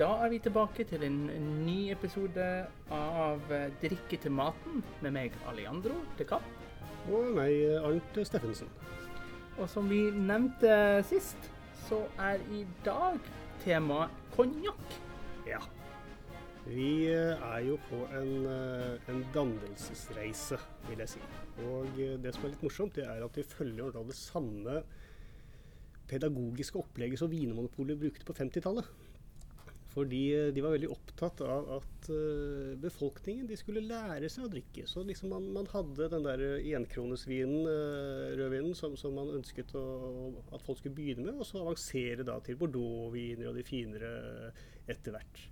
Da er vi tilbake til en ny episode av eh, Drikke til maten med meg, Alejandro til Kapp. Og meg, Arnt Steffensen. Og som vi nevnte sist, så er i dag temaet konjakk. Ja. Vi eh, er jo på en, eh, en dannelsesreise, vil jeg si. Og det som er litt morsomt, det er at vi følger det samme pedagogiske opplegget som Vinmonopolet brukte på 50-tallet. Fordi eh, de var veldig opptatt av at uh, befolkningen de skulle lære seg å drikke. Så liksom man, man hadde den der enkronesvinen, uh, rødvinen, som, som, man ønsket å, at folk skulle begynne med, og så avansere da til bordeauxviner og de finere etter hvert.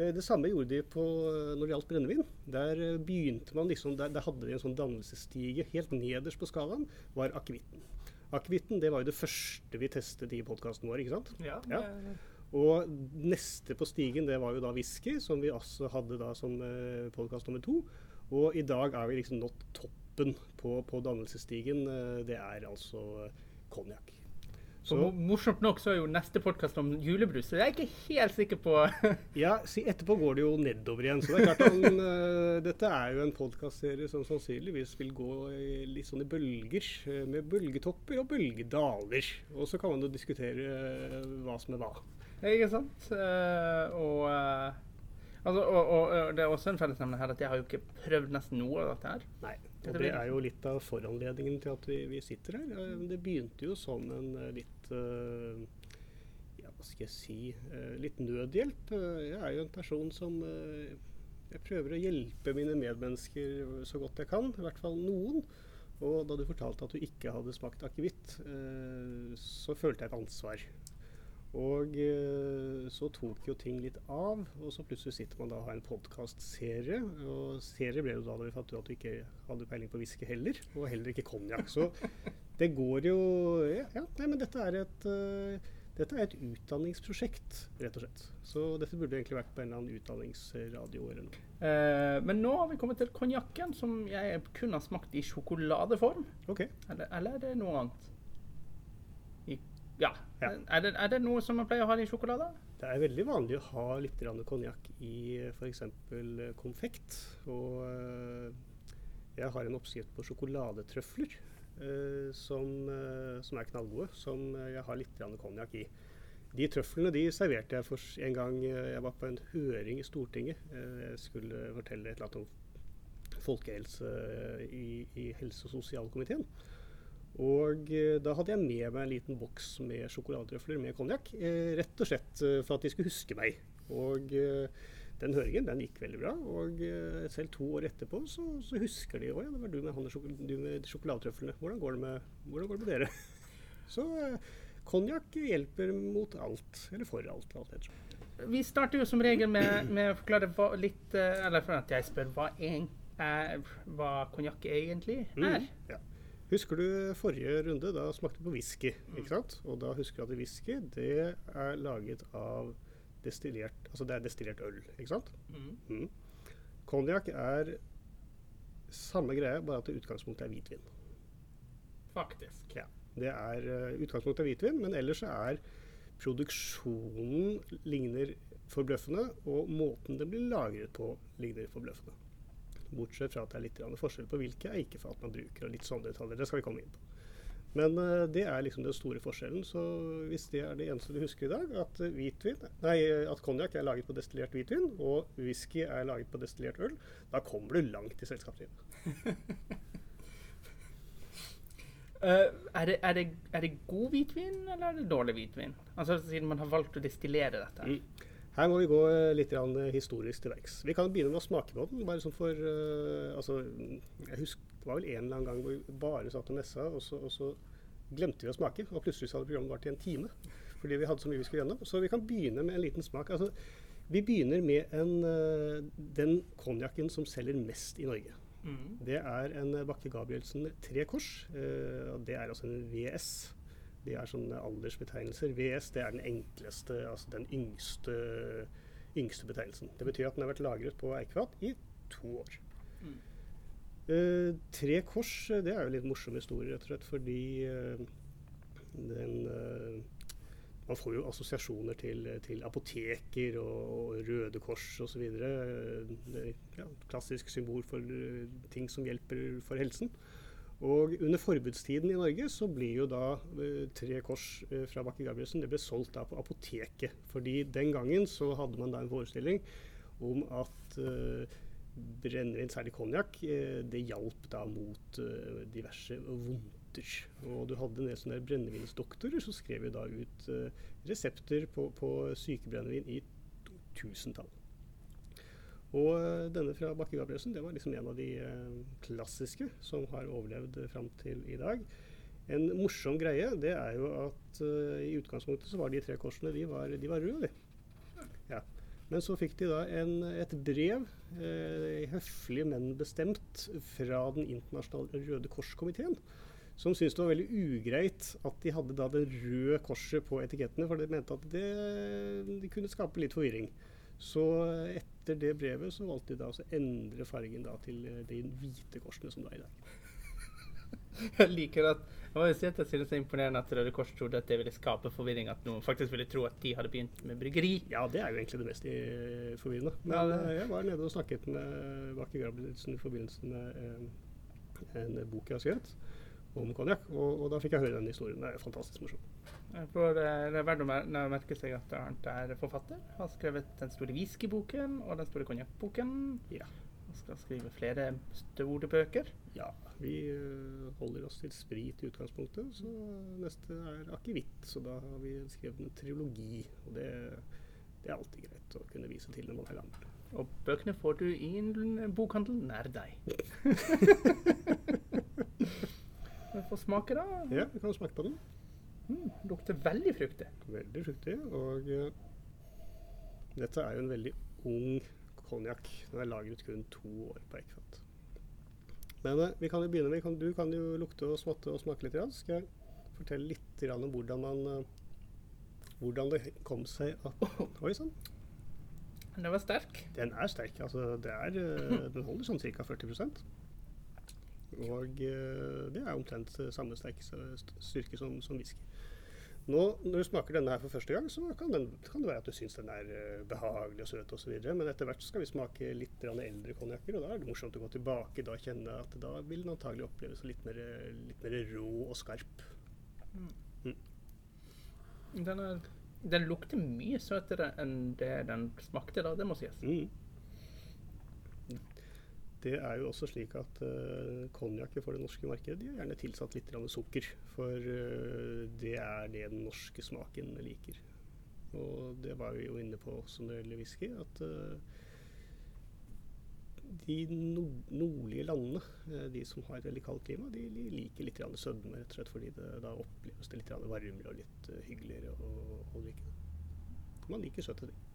Det samme gjorde de på, når det gjaldt brennevin. Der begynte man liksom, der, der hadde de en sånn dannelsesstige. Helt nederst på skalaen var akevitten. Akevitten var jo det første vi testet i podkasten vår, ikke sant? Ja, Ja. Og neste på stigen det var jo da whisky, som vi også hadde da som eh, podkast nummer to. Og i dag er vi liksom nådd toppen på, på dannelsesstigen. Eh, det er altså eh, konjakk. Så og morsomt nok så er jo neste podkast om julebrus, så jeg er ikke helt sikker på Ja, si etterpå går det jo nedover igjen. Så det er klart at eh, dette er jo en podkastserie som sannsynligvis vil gå i, litt sånn i bølger. Med bølgetopper og bølgedaler. Og så kan man jo diskutere uh, hva som er hva. Ikke sant? Eh, og, eh, altså, og, og, og det er også en fellesnevner her at jeg har jo ikke prøvd nesten noe av dette her. Nei. Og det er jo litt av foranledningen til at vi, vi sitter her. Eh, Det begynte jo som en litt Ja, hva skal jeg si Litt nødhjelp. Jeg er jo en person som Jeg prøver å hjelpe mine medmennesker så godt jeg kan. I hvert fall noen. Og da du fortalte at du ikke hadde smakt akevitt, så følte jeg et ansvar. Og eh, så tok jo ting litt av, og så plutselig sitter man da og har en podkastserie. Og serie ble jo da da vi fant ut at du ikke hadde peiling på whisky heller, og heller ikke konjakk. Så det går jo Ja, ja nei, men dette er et uh, dette er et utdanningsprosjekt, rett og slett. Så dette burde egentlig vært på en eller annen utdanningsradio eller noe. Uh, men nå har vi kommet til konjakken, som jeg kun har smakt i sjokoladeform. Ok. Eller, eller er det noe annet? I, ja. Ja. Er, det, er det noe som man pleier å ha i sjokolade? Det er veldig vanlig å ha litt konjakk i f.eks. konfekt. Og eh, jeg har en oppskrift på sjokoladetrøfler eh, som, eh, som er knallgode, som jeg har litt konjakk i. De trøflene de serverte jeg for en gang jeg var på en høring i Stortinget. Jeg skulle fortelle et eller annet om folkehelse eh, i, i helse- og sosialkomiteen. Og eh, da hadde jeg med meg en liten boks med sjokoladetrøfler med konjakk. Eh, rett og slett eh, for at de skulle huske meg. Og den høringen den gikk veldig bra. Og selv to år etterpå så, så husker de òg. ja, det var du med, han med du med sjokoladetrøflene. Hvordan går det med, hvordan går det med dere? Så konjakk hjelper mot alt. Eller for alt, alt etter. Vi starter jo som regel med, med å forklare hva, litt Eller for at jeg spør hva, en, er, hva konjakk egentlig er. Mm, ja. Husker du forrige runde? Da smakte du på whisky. ikke sant? Og da husker du at whisky det er laget av destillert Altså det er destillert øl, ikke sant? Mm. Mm. Konjakk er samme greie, bare at det utgangspunktet er hvitvin. Faktisk. Ja. Det er uh, utgangspunktet er hvitvin, men ellers er produksjonen ligner forbløffende, og måten det blir lagret på ligner forbløffende. Bortsett fra at det er litt forskjell på hvilke eikefat man bruker, og litt sånne detaljer. Det skal vi komme inn på. Men eh, det er liksom den store forskjellen. Så hvis det er det eneste du husker i dag, at eh, hvitvin, nei, at konjakk er laget på destillert hvitvin, og whisky er laget på destillert øl, da kommer du langt i selskapslivet. Uh, er, det, er, det, er det god hvitvin, eller er det dårlig hvitvin? Altså Siden man har valgt å destillere dette. Mm. Her må vi gå eh, litt eh, historisk til verks. Vi kan begynne med å smake på den. bare sånn for, uh, altså, jeg husker, Det var vel en eller annen gang hvor vi bare satt og messa, og så, og så glemte vi å smake. Og plutselig så hadde programmet vart i en time fordi vi hadde så mye vi skulle gjennom. Så vi kan begynne med en liten smak. Altså, vi begynner med en, uh, den konjakken som selger mest i Norge. Mm. Det er en Bakke Gabrielsen Tre Kors. Uh, og det er altså en VS. Det er sånne aldersbetegnelser. VS det er den enkleste, altså den yngste, yngste betegnelsen. Det betyr at den har vært lagret på eikefat i to år. Mm. Eh, tre kors, eh, det er jo litt morsom historie, rett og slett, fordi eh, den eh, man får jo assosiasjoner til, til apoteker og, og Røde Kors osv. Ja, klassisk symbol for uh, ting som hjelper for helsen. Og under forbudstiden i Norge så blir jo da uh, Tre Kors uh, fra Bakke Gabrielsen det ble solgt da på apoteket. Fordi den gangen så hadde man da en forestilling om at brennevin, særlig konjakk, det hjalp da mot diverse vondter. Og du hadde en del sånne brennevinsdoktorer som skrev jo da ut uh, resepter på, på sykebrennevin i tusentall. Og uh, denne fra Bakke Gabrielsen det var liksom en av de uh, klassiske som har overlevd fram til i dag. En morsom greie det er jo at i utgangspunktet så var de tre korsene de var, de var røde. De. Ja. Men så fikk de da en, et brev, eh, høflig, men bestemt, fra Den internasjonale Røde Kors-komiteen som syntes det var veldig ugreit at de hadde da det røde korset på etikettene, for de mente at det, de kunne skape litt forvirring. Så etter det brevet så valgte de da å endre fargen da til de hvite korsene som det er i dag. Jeg liker at jeg må jo si at jeg synes det er imponerende at Røde Kors trodde at det ville skape forvirring. At noen faktisk ville tro at de hadde begynt med bryggeri. Ja, det er jo egentlig det mest forvirrende. Men ja, det... jeg var nede og snakket med Bakke Grabritzen i forbindelse med eh, en bok jeg har skrevet om konjakk. Og, og, da fikk jeg høre den historien. Det er fantastisk morsomt. For det er verdt å merke seg at Arnt er forfatter. Har skrevet den store whiskyboken og den store konjakkboken. Ja. Og skal skrive flere store bøker. Ja, vi uh, holder oss til sprit i utgangspunktet. Så neste er akevitt. Så da har vi skrevet en trilogi. Og det, det er alltid greit å kunne vise til når man er gammel. Og bøkene får du i en bokhandel nær deg. Vi får smake, da. Ja, vi kan smake på den. Mm, lukter veldig fruktig. Veldig fruktig. Og uh, dette er jo en veldig ung konjakk. Den er lagret kun to år på eggfat. Men uh, vi kan jo begynne med, kan, Du kan jo lukte og smatte og smake litt. Ja. Skal jeg fortelle litt om hvordan, man, uh, hvordan det kom seg at Oi sann. Den var sterk. Den er sterk. Altså, er, den holder sånn ca. 40 og eh, det er omtrent samme styrke som, som whisky. Nå, når du smaker denne her for første gang, så kan, den, kan det være at du syns den er uh, behagelig og søt osv. Men etter hvert skal vi smake litt eldre konjakker, og da er det morsomt å gå tilbake da kjenne at da vil den antagelig oppleves litt mer, litt mer rå og skarp. Mm. Mm. Den, er, den, lukter mye søtere enn det den smakte da, det må sies. Mm det er jo også slik at uh, konjakker for det norske markedet de er gjerne tilsatt litt sukker. For uh, det er det den norske smaken liker. Og det var vi jo inne på når det gjelder whisky. At uh, de nord nordlige landene, de som har et veldig kaldt klima, de, liker litt sødme. Rett og slett fordi det, da oppleves det litt varmere og litt hyggeligere å drikke. Man liker søte ting.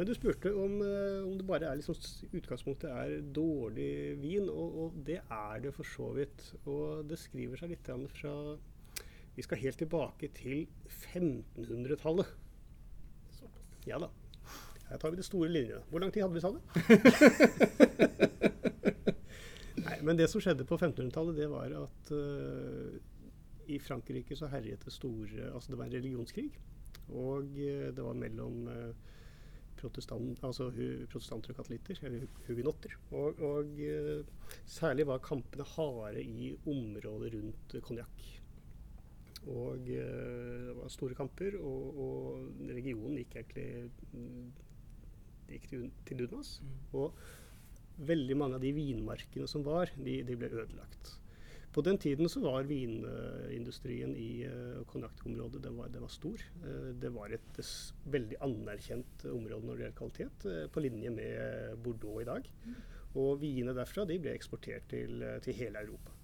Men du spurte om, eh, om det bare er liksom, utgangspunktet er dårlig vin, og, og, det er det for så vidt. Og det skriver seg litt fra Vi skal helt tilbake til 1500-tallet. Ja da. Her tar vi de store linjene. Hvor lang tid hadde vi, sa du? Nei, men det som skjedde på 1500-tallet, det var at uh, i Frankrike så herjet det store Altså det var en religionskrig. Og uh, det var mellom uh, protestant, altså protestanter og katolitter, eller hugenotter. Og, og uh, særlig var kampene harde i området rundt konjakk. Og uh, det var store kamper, og, og regionen gikk egentlig mm, gikk til, til Dundas. Mm. Og veldig mange av de vinmarkene som var, de, de ble ødelagt. På den tiden så var vinindustrien i uh, konjakkområdet den, den, var stor. Uh, det var et veldig anerkjent område når det gjelder kvalitet, uh, på linje med Bordeaux i dag. Og vinene derfra de ble eksportert til, til hele Europa.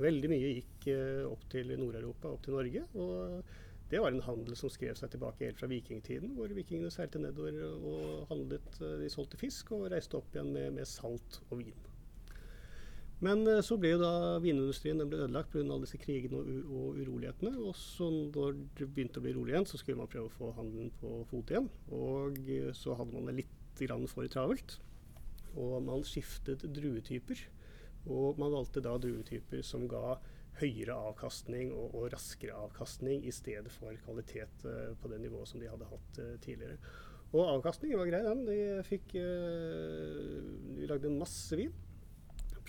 Veldig mye gikk opp til Nord-Europa, opp til Norge. og det var en handel som skrev seg tilbake helt fra vikingtiden, hvor vikingene seilte nedover og handlet. De solgte fisk og reiste opp igjen med, med salt og vin. Men eh, så ble jo da vinindustrien den ble ødelagt pga. disse krigene og, og, urolighetene. Og så når det begynte å bli rolig igjen, så skulle man prøve å få handelen på fot igjen. Og eh, så hadde man det litt for travelt. Og man skiftet druetyper. Og man valgte da druetyper som ga høyere avkastning og, og, raskere avkastning i stedet for kvalitet uh, på det nivået som de hadde hatt tidligere. Og avkastningen var grei, den. De, fikk, de lagde masse vin.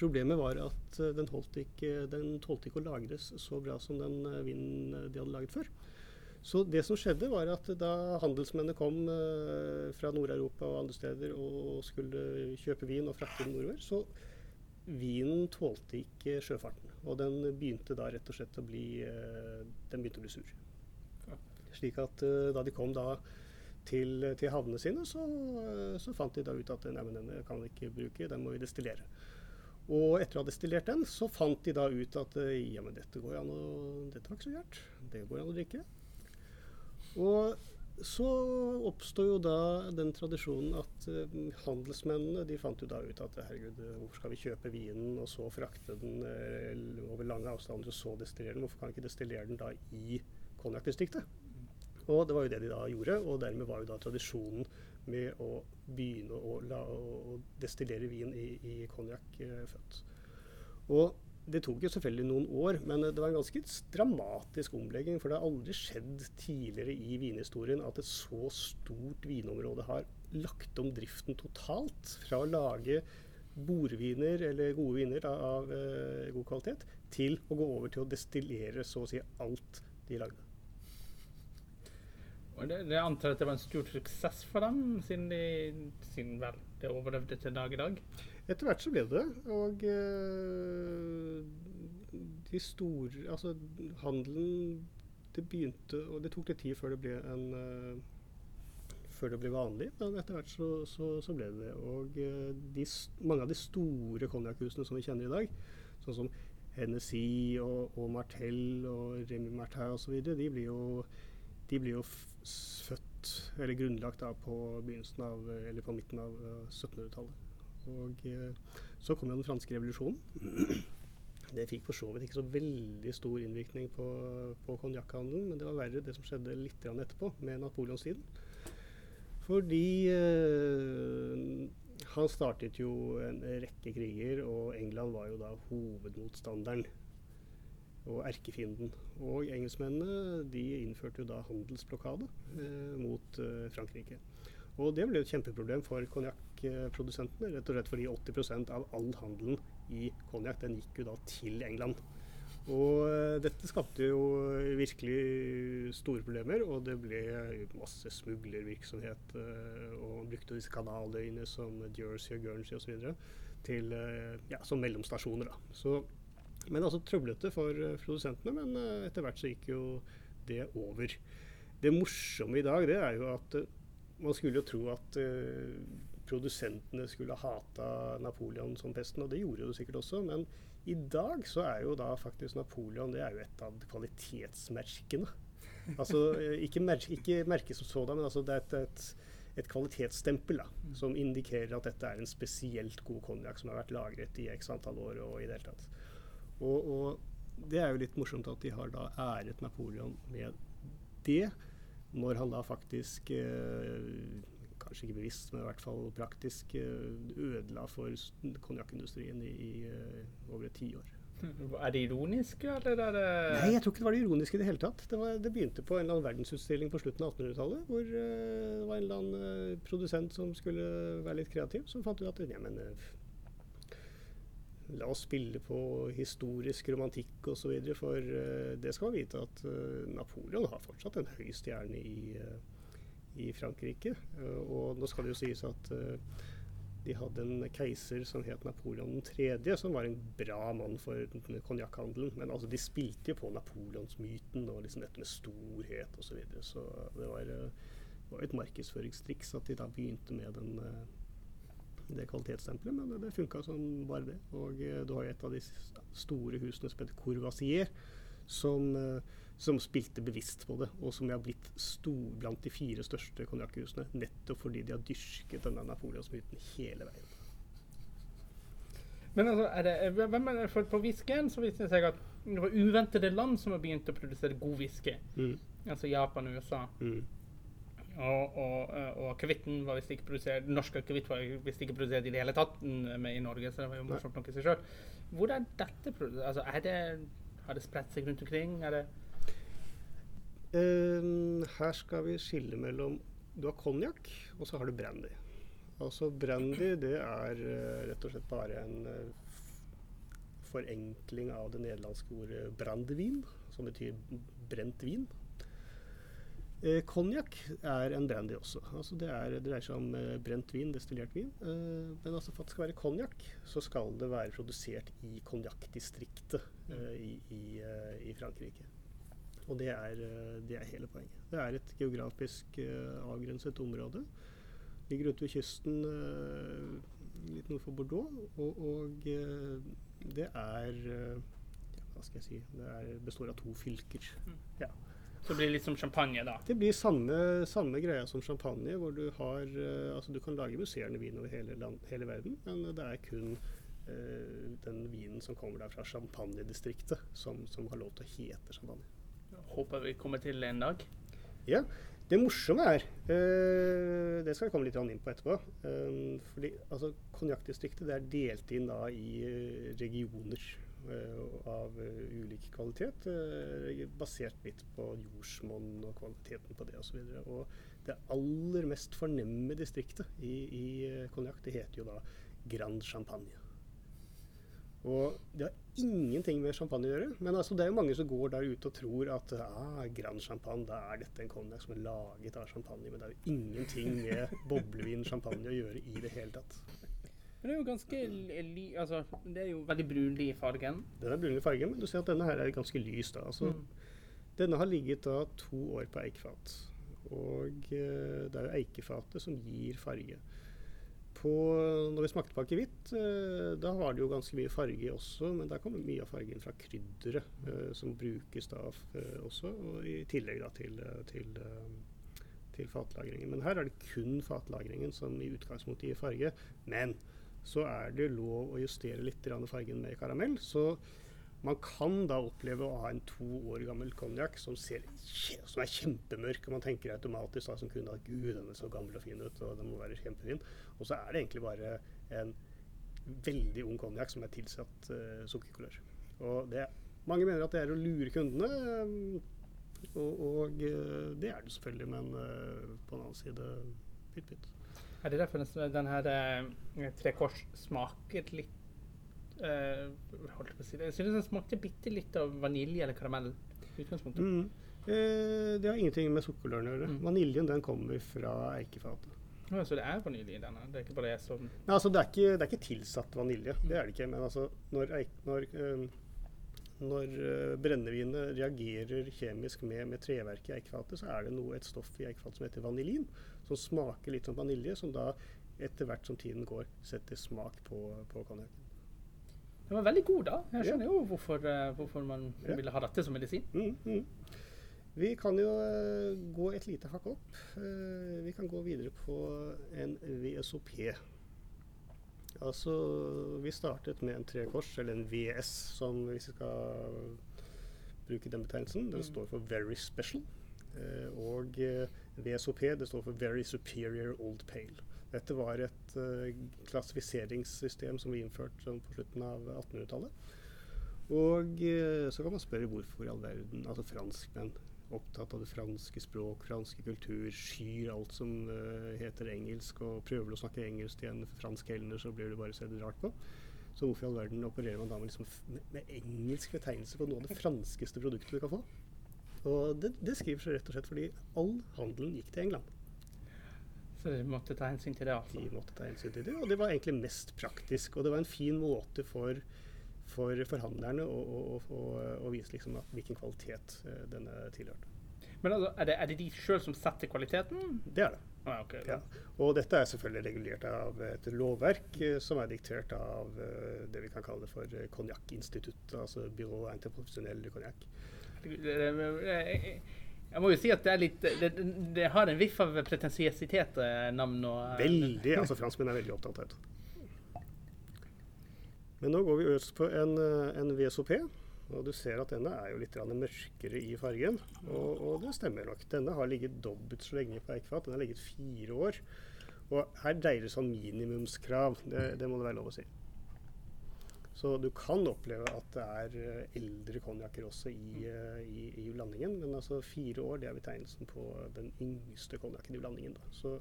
Problemet var at den, holdt ikke, den tålte ikke å lagres så bra som den vinen de hadde laget før. Så det som skjedde, var at da handelsmennene kom fra Nord-Europa og andre steder og skulle kjøpe vin og frakte den nordover, så vinen tålte ikke sjøfarten. Og den begynte da rett og slett å bli, den begynte å bli sur. Slik at da de kom da til, til havnene sine, så, så, fant de da ut at nei, men denne kan vi ikke bruke, den må vi destillere. Og etter å ha destillert den, så fant de da ut at ja, men dette går an å, dette var ikke så gærent. Det går an å drikke. Og så oppstår jo da den tradisjonen at uh, handelsmennene de fant jo da ut at herregud, hvorfor skal vi kjøpe vinen og så frakte den uh, over lange avstander og så destillere den? Hvorfor kan vi ikke destillere den da i konjakkdistriktet? Og det var jo det de da gjorde, og dermed var jo da tradisjonen med å begynne å, la, å destillere vin i, i konjakk uh, født. Og det tok jo selvfølgelig noen år, men det var en ganske dramatisk omlegging. For det har aldri skjedd tidligere i vinhistorien at et så stort vinområde har lagt om driften totalt. Fra å lage bordviner, eller gode viner da, av eh, god kvalitet, til å gå over til å destillere så å si alt de lagde. Og det, det antar at det var en stor suksess for dem, siden, de, siden vel, det overlevde til dag i dag? Etter hvert så ble det Og uh, de store Altså, handelen Det begynte Og det tok litt tid før det ble en uh, før det ble vanlig, men etter hvert så, så, så ble det det. Og uh, de, mange av de store konjakkhusene som vi kjenner i dag, sånn som Hennessy og, og Martell og Remy Martin osv., de blir jo, de blir jo født, eller grunnlagt da, på, av, eller på midten av 1700-tallet. Og eh, så kom jo den franske revolusjonen. Det fikk for så vidt ikke så veldig stor innvirkning på, på konjakkhandelen, men det var verre det som skjedde litt etterpå, med napoleonstiden. Fordi eh, han startet jo en rekke kriger, og England var jo da hovedmotstanderen og erkefienden. Og engelskmennene de innførte jo da handelsblokade eh, mot eh, Frankrike. Og det ble et kjempeproblem for konjakkprodusentene, rett og slett fordi 80% av all handelen i konjakk den gikk jo da til England. Og eh, dette skapte jo virkelig store problemer, og det ble masse smuglervirksomhet. Uh, og brukte disse kanaløyene som Jersey og Guernsey osv. Uh, ja, som mellomstasjoner. da. Så, men altså trøblete for produsentene, men etter hvert så gikk jo det over. Det morsomme i dag det er jo at man skulle jo tro at produsentene skulle hata Napoleon som pesten, og det gjorde det sikkert også. Men i dag så er jo da faktisk Napoleon det er jo et av kvalitetsmerkene. Altså eh, ikke, mer, ikke merke som sådan, men altså det er et, et, et kvalitetsstempel da, som indikerer at dette er en spesielt god konjakk som har vært lagret i x antall år og i det hele tatt. Og, og det er jo litt morsomt at de har da æret Napoleon med det når han da faktisk eh, kanskje ikke bevisst, men i hvert fall praktisk eh, ødela for konjakkindustrien i, i uh, over et tiår. Er det ironisk, eller er det Nei, jeg tror ikke det var det ironiske i det hele tatt. Det, var, det begynte på en eller annen verdensutstilling på slutten av 1800-tallet, hvor uh, det var en eller annen uh, produsent som skulle være litt kreativ, som fant ut at ja, men La oss spille på historisk romantikk osv. For uh, det skal man vite at uh, Napoleon har fortsatt en høy stjerne i, uh, i Frankrike. og nå skal det jo sies at de hadde en keiser som het Napoleon 3., som var en bra mann for konjakkhandelen. Men altså, de spilte jo på napoleonsmyten og liksom dette med storhet osv. Så, videre. så det var, var et markedsføringstriks at de da begynte med den det kvalitetsstempelet, men det, det funka som bare det. Og uh, du har jo et av de store husene som heter Courvoisier, som, uh, som, spilte bevisst på det, og som har blitt stor, blant de fire største konjakkhusene nettopp fordi de har dyrket denne napoleonsmyten hele veien. Men altså, er det, hvem er det, for På whiskyen så viste det seg at det var uventede land som har begynt å produsere god whisky. Mm. Altså Japan og USA. Mm. Og, og, eh, og akevitten var visst ikke produsert norsk akevitt var visst ikke produsert i det hele tatt med i Norge, så det var jo morsomt nok i seg sjøl. Hvor er dette produsert? Altså, er det Har det spredt seg rundt omkring? Er det Uh, her skal vi skille mellom Du har konjakk, og så har du brandy. Altså Brandy det er uh, rett og slett bare en uh, forenkling av det nederlandske ordet brandevin, som betyr brent vin. Konjakk er en brandy også. Altså det, er, det, dreier seg om brent vin, destillert vin. men altså for at det skal være konjakk, så skal det være produsert i konjakkdistriktet i, i, i Frankrike. Og det er, eh, det er, hele poenget. Det er et geografisk avgrenset område. Ligger ute ved kysten litt nord for Bordeaux. Og, og det er Hva skal jeg si Det er, består av to fylker. Mm. Ja. Så det blir litt som champagne, da? Det blir samme, samme greia som champagne. hvor Du har, altså du kan lage musserende vin over hele, land, hele verden, men det er kun den vinen som kommer der fra champagnedistriktet, som, som har lov til å hete champagne håper vi kommer til en dag. Ja. Det morsomme er uh, Det skal vi komme litt inn på etterpå. Um, fordi altså, Konjakkdistriktet er delt inn da i uh, regioner uh, av ulik kvalitet. basert litt på jordsmonn og kvaliteten på det osv. Og, og det aller mest fornemme distriktet i, i konjakk, det heter jo da Grand Champagne. Og det har ingenting med champagne å gjøre. Men altså, det er jo mange som går der ute og tror at ah, Grand Champagne, da er dette en konjakk som er laget av champagne. Men det er jo ingenting med boblevin champagne å gjøre i det hele tatt. Men det er jo ganske li, altså, Det er jo veldig brunlig i fargen. Den er brunlig i fargen, men du ser at denne her er ganske lys. da. Altså, mm. Denne har ligget da to år på eikefat. Og uh, det er jo eikefatet som gir farge på, når vi smakte på akevitt, eh, da var det jo ganske mye farge også, men der kommer mye av fargen fra krydderet eh, som brukes da eh, også, og i tillegg da til, eh, til, eh, til, fatlagringen. Men her er det kun fatlagringen som i utgangspunktet gir farge. Men så er det lov å justere litt fargen med karamell. så man kan da oppleve å ha en to år gammel konjakk som, som, er kjempemørk, og man tenker automatisk da, som kunde at gud, den er så gammel og fin ut, og den må være kjempefin. Og så er det egentlig bare en veldig ung konjakk som er tilsatt uh, sukkerkolør. Og det, mange mener at det er å lure kundene, um, og, og uh, det er det selvfølgelig, men uh, på den annen side pytt pytt. Er det derfor den her eh, Tre Kors smaker litt eh, holdt på å si det. Jeg synes den smakte bitte litt av vanilje eller karamell. utgangspunktet. Mm. Eh, det har ingenting med sukkerløren å gjøre. Mm. Vaniljen den kommer fra eikefatet. Ja, så det er vanilje i denne? Det er ikke bare jeg som Nei, altså, det, er ikke, det er ikke tilsatt vanilje. Det er det ikke. Men altså, når, når, uh, når brennevinet reagerer kjemisk med, med treverket i eikfatet, så er det noe, et stoff i eikfatet som heter vanilin, som smaker litt som vanilje, som da etter hvert som tiden går, setter smak på, på konjakken. Den var veldig god, da. Jeg skjønner jo hvorfor, uh, hvorfor man ja. ville ha dette som medisin. Mm, mm. Vi kan jo uh, gå et lite hakk opp. Vi kan gå videre på en VSOP. Altså, vi startet med en trekors, eller en VS, som hvis vi skal bruke den betegnelsen. Den mm. står for Very Special. og VSOP det står for Very Superior Old Pale. Dette var et eh, klassifiseringssystem som vi innførte sånn på slutten av 1800-tallet. Og uh, så kan man spørre hvorfor i all verden altså franskmenn opptatt av det franske språk, franske kultur, skyr alt som uh, heter engelsk, og prøver å snakke engelsk til en fransk helner, så blir det bare sett rart på. Så hvorfor i all verden opererer man da med, liksom, med engelsk betegnelse på noe av det franskeste produktet du kan få? Og det, det skriver seg rett og slett fordi all handelen gikk til England. Så de måtte ta hensyn til det? altså? De måtte ta hensyn til det, og det var egentlig mest praktisk. Og det var en fin måte for, for forhandlerne å, vise liksom hvilken kvalitet uh, denne tilhørte. Men altså, er, det, er, det, de sjøl som setter kvaliteten? Det er det. Ah, okay, ja. Og dette er selvfølgelig regulert av et lovverk uh, som er diktert av uh, det vi kan kalle for Konjakkinstituttet, altså Byrå Interprofesjonell konjakk. Jeg må jo si at det, litt, det, det har en viff av pretensiøsitet, eh, navn og eh, Veldig. altså Franskmenn er veldig opptatt av det. Men nå går vi øst på en, eh, en VSOP. Og du ser at denne er jo litt mørkere i fargen. Og, og, det stemmer nok. Denne har ligget dobbelt så lenge på eikefat. Den har ligget fire år. Og her dreier det seg om minimumskrav. Det, det, må det være lov å si. Så du kan oppleve at det er eh, eldre konjakker også i, uh, i, i, blandingen. Men altså fire år det er betegnelsen på den yngste konjakken i blandingen. Da. Så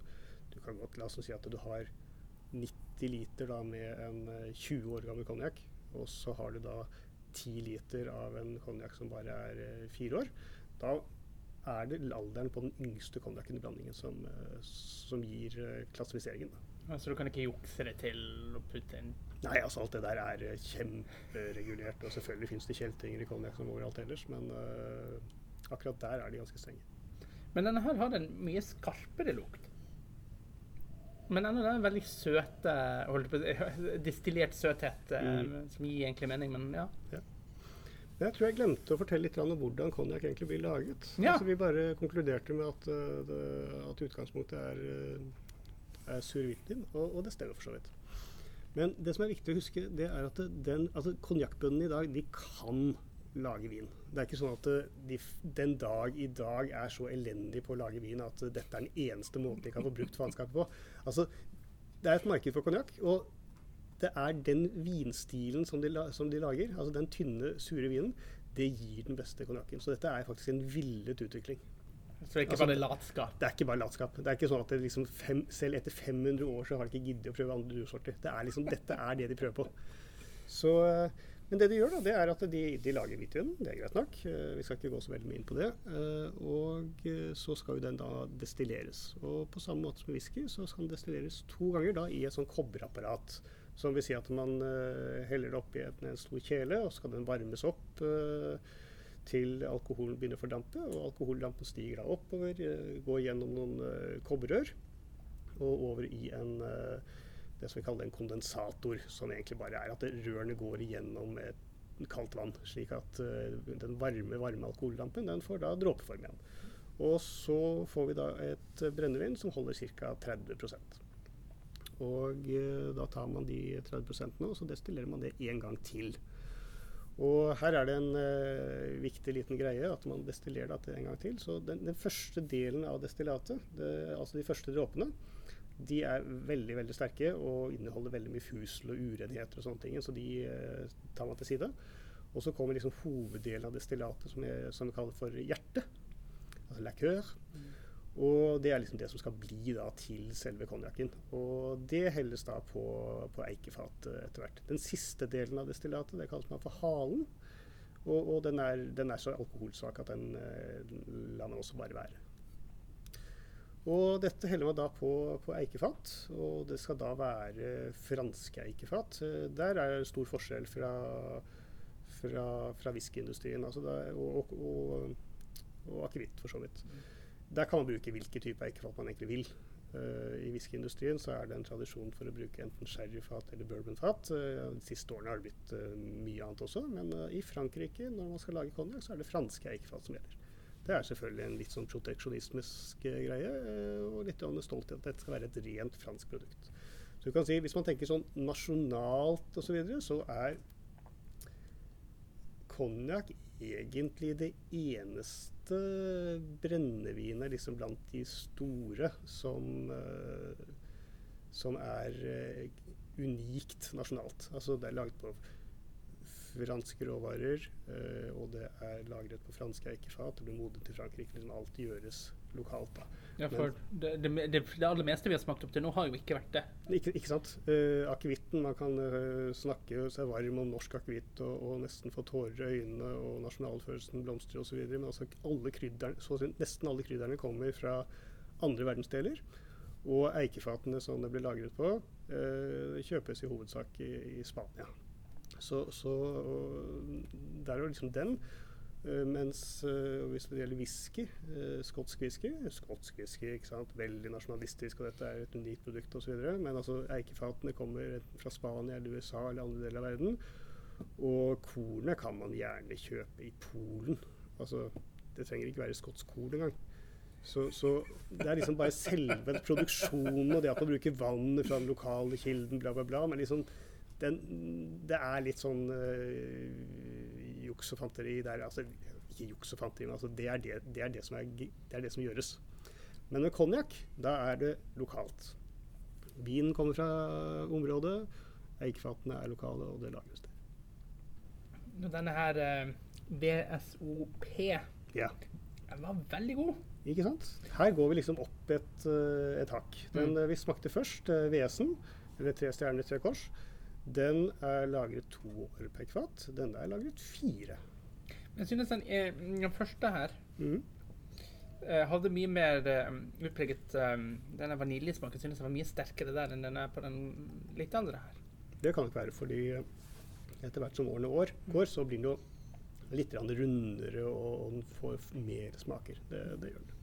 du kan godt la oss si at du har 90 liter da, med en 20 år gammel konjakk. Og så har du da 10 liter av en konjakk som bare er uh, fire år. Da er det alderen på den yngste konjakken i blandingen som, uh, som gir klassifiseringen. Så du kan ikke jukse det til å putte inn Nei, altså alt det der er eh, kjemperegulert. Og selvfølgelig finnes det kjeltringer i konjakk som overalt ellers, men uh, akkurat der er de ganske strenge. Men denne her har en mye skarpere lukt. Men ennå den er veldig søte på, Distillert søthet, eh, mm. som gir egentlig mening, men ja. ja. Jeg tror jeg glemte å fortelle litt om hvordan konjakk egentlig blir laget. Ja. Altså, vi bare konkluderte med at, det, at utgangspunktet er, er sur hvitvin, og, og det stemmer for så vidt. Men det som er viktig å huske, det er at den, altså konjakkbøndene i dag de kan lage vin. Det er ikke sånn at de den dag i dag er så elendig på å lage vin at dette er den eneste måten de kan få brukt faenskapet på. Altså, det er et marked for konjakk, og det er den vinstilen som de, som de, lager, altså den tynne, sure vinen, det gir den beste konjakken. Så dette er faktisk en villet utvikling. Så det er ikke altså, bare latskap? Det er ikke bare latskap. Det er ikke sånn at liksom fem, selv etter 500 år så har de ikke giddet å prøve andre druesorter. Det liksom, dette er det de prøver på. Så, men det de gjør, da, det er at de, de lager hvitvin. Det er greit nok. Eh, vi skal ikke gå så veldig mye inn på det. Eh, og eh, så skal jo den da destilleres. Og på samme måte som whisky, så skal den destilleres to ganger da i et sånn kobberapparat. Som vil si at man heller det oppi en, stor kjele, og så skal den varmes opp til alkoholen begynner å fordampe. og Alkoholdampen stiger da oppover, går gjennom noen kobberrør og over i en det som vi kaller en kondensator, som egentlig bare er at rørene går igjennom kaldt vann, slik at uh, den varme, varme alkohollampen den får da dråpeform igjen. Og så får vi da et brennevin som holder ca. 30% Og da tar man de 30 og så destillerer man det en gang til. Og her er det en uh, viktig liten greie at man destillerer det en gang til. Så den, den første delen av destillatet, det, altså de første dråpene, de er veldig veldig sterke og inneholder veldig mye fusel og urenheter og sånne ting. Så de eh, tar man til side. Og så kommer liksom hoveddelen av destillatet, som, jeg, som vi kaller for hjerte. Altså lakør. Mm. Og det er liksom det som skal bli da til selve konjakken. Og det helles da på, på eikefat etter hvert. Den siste delen av destillatet det kalles man for halen. Og, og den, er, den, er, så alkoholsvak at den eh, lar man også bare være. Og dette heller man da på, på, eikefat, og det skal da være franske eikefat. Der er det stor forskjell fra, fra, fra whiskyindustrien altså og, og, og, og akevitt, for så vidt. Der kan man bruke hvilken type eikefat man egentlig vil. Uh, I whiskyindustrien er det en tradisjon for å bruke enten sherryfat eller bourbonfat. Uh, de siste årene har det blitt uh, mye annet også, men i Frankrike når man skal lage konjakk, så er det franske eikefat som gjelder. Det er selvfølgelig en litt sånn proteksjonismisk greie, og litt stolt i at dette skal være et rent fransk produkt. Så du kan si, Hvis man tenker sånn nasjonalt osv., så, videre, så er konjakk egentlig det eneste brennevinet liksom blant de store som, uh, som er unikt nasjonalt. Altså det er laget på franske råvarer, eh, og det er lagret på franske eikefat. Det blir modent i Frankrike. Liksom alt gjøres lokalt. da. Ja, for det, det, det, det, aller meste vi har smakt opp til nå, har jo ikke vært det. Ikke, ikke sant. Eh, akevitten, man kan eh, snakke seg varm om norsk akevitt og, og, nesten få tårer i øynene, og nasjonalfølelsen blomstrer osv. Men altså alle krydderne, nesten alle krydderne kommer fra andre verdensdeler. Og eikefatene som det blir lagret på, eh, kjøpes i hovedsak i, i Spania. Så, så der er jo liksom den. Uh, mens uh, hvis det gjelder whisky, uh, skotsk whisky Skotsk whisky, ikke sant? veldig nasjonalistisk, og dette er et unikt produkt osv. Men altså, eikefatene kommer fra Spania eller USA eller andre deler av verden. Og kornet kan man gjerne kjøpe i Polen. Altså, det trenger ikke være skotsk korn engang. Så, så, det er liksom bare selve produksjonen og det at man bruker vannet fra den lokale kilden, bla, bla, bla. Men liksom, den, det er litt sånn juks og fanteri der. Altså, ikke juks og fanteri, men altså, det, er det, det, er det, som er, det er det som gjøres. Men med konjakk, da er det lokalt. Vinen kommer fra området, eikefatene er lokale, og det lages der. Denne her eh, VSOP Ja. den var veldig god. Ikke sant? Her går vi liksom opp et, eh, et hakk. Den Mm. eh, vi smakte først, VS-en, eller Tre stjerner, tre kors, den er lagret to år per kvart. Denne er lagret fire. Men jeg synes den, er, den første her Mhm. eh, hadde mye mer eh, utpreget um, Denne vaniljesmaken synes jeg var mye sterkere der enn den er på den litt andre her. Det kan nok være fordi eh, etter hvert som årene år går, så blir den jo litt rundere, og, og den får mer smaker. Det, det gjør den.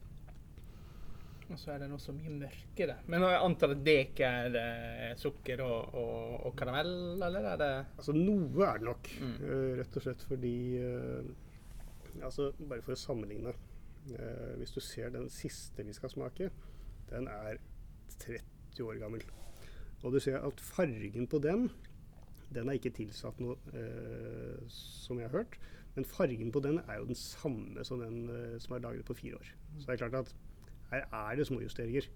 Og så er den også mye mørkere. Men jeg antar at det ikke er eh, sukker og, og, og karamell, eller er det Altså noe er det nok, Mm. eh, rett og slett fordi eh, Altså bare for å sammenligne. eh, hvis du ser den siste vi skal smake, den er 30 år gammel. Og du ser at fargen på den, den er ikke tilsatt noe, eh, som jeg har hørt. Men fargen på den er jo den samme som den som er lagret på fire år. Så det er klart at her er det småjusteringer.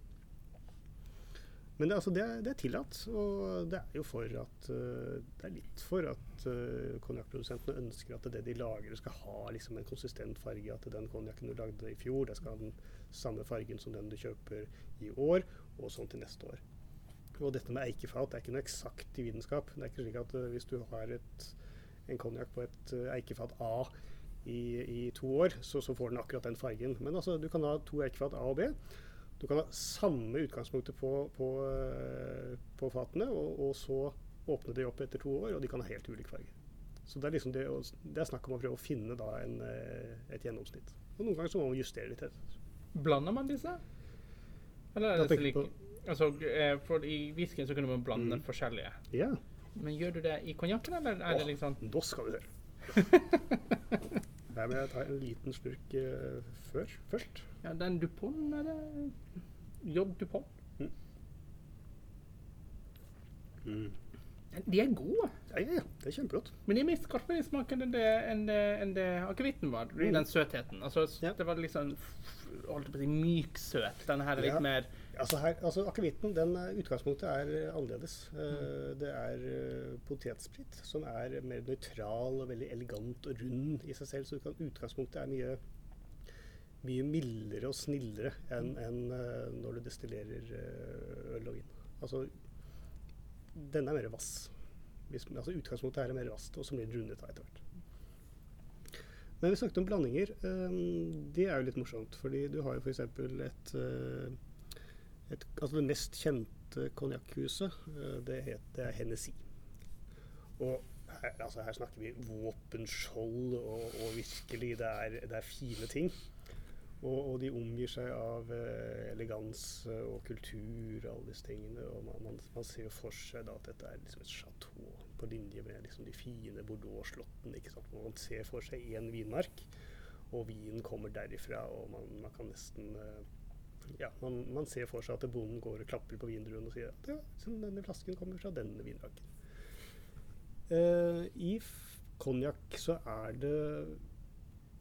Men det, altså, det, er, det er tillatt, og det er jo for at eh, Det er litt for at uh, konjakkprodusentene ønsker at det de lager skal ha liksom en konsistent farge. At den konjakken du lagde i fjor, det skal ha den samme fargen som den du kjøper i år, og sånn til neste år. Og dette med eikefat er ikke noe eksakt i vitenskap. Det er ikke slik at uh, hvis du har et, en konjakk på et uh, eikefat A i, i to år, så, så får den akkurat den fargen. Men altså, du kan ha to eikefat A og B. Du kan ha samme utgangspunktet på, på, eh, på fatene, og, og så åpne de opp etter to år, og de kan ha helt ulik farge. Så det er, liksom det, det er snakk om å prøve å finne da en, eh, et gjennomsnitt. Og noen ganger så må man justere litt. etter. Blander man disse? Eller er det slik Altså, eh, for I whiskyen så kunne man blande Mm. forskjellige. Ja, Men gjør du det i konjakken, eller er det Åh. liksom nå skal du høre. Her vil jeg ta en liten slurk uh, før, først. Ja, den Dupont, er det J. Dupont? De er gode, Ja, ja, ja. Det er kjempegodt. men de er mer skarpe i smaken enn det, enn det, enn det akevitten var. Mm. den søtheten. Altså, Ja. Det var liksom holdt på å si myk søt. Denne her er litt Ja. mer Altså, her, altså Akevitten, den eh, utgangspunktet er eh, annerledes. Eh, det er potetsprit som er mer nøytral og veldig elegant og rund i seg selv. Så utgangspunktet er mye, mye mildere og snillere enn en, eh, når du destillerer øl og vin. Altså, den er mer vass. Hvis, altså, utgangspunktet er mer vasst, og så blir det rundet av etter hvert. Men vi snakket om blandinger. det er jo litt morsomt, fordi du har jo f.eks. et et, altså det mest kjente konjakkhuset, eh, det, heter er Hennessy. Og her, altså her snakker vi våpenskjold, og, og virkelig, det er, det er fine ting. Og, og de omgir seg av eh, elegans og kultur og alle disse tingene. Og man, man, man ser jo for seg da at dette er liksom et chateau på linje med liksom de fine Bordeaux-slottene. Man ser for seg én vinmark, og vinen kommer derifra, og man, man kan nesten eh, ja, man, man ser for seg at bonden går og klapper på vindruen og sier at ja, denne flasken kommer fra denne vinraken. Uh, I f- konjakk så er det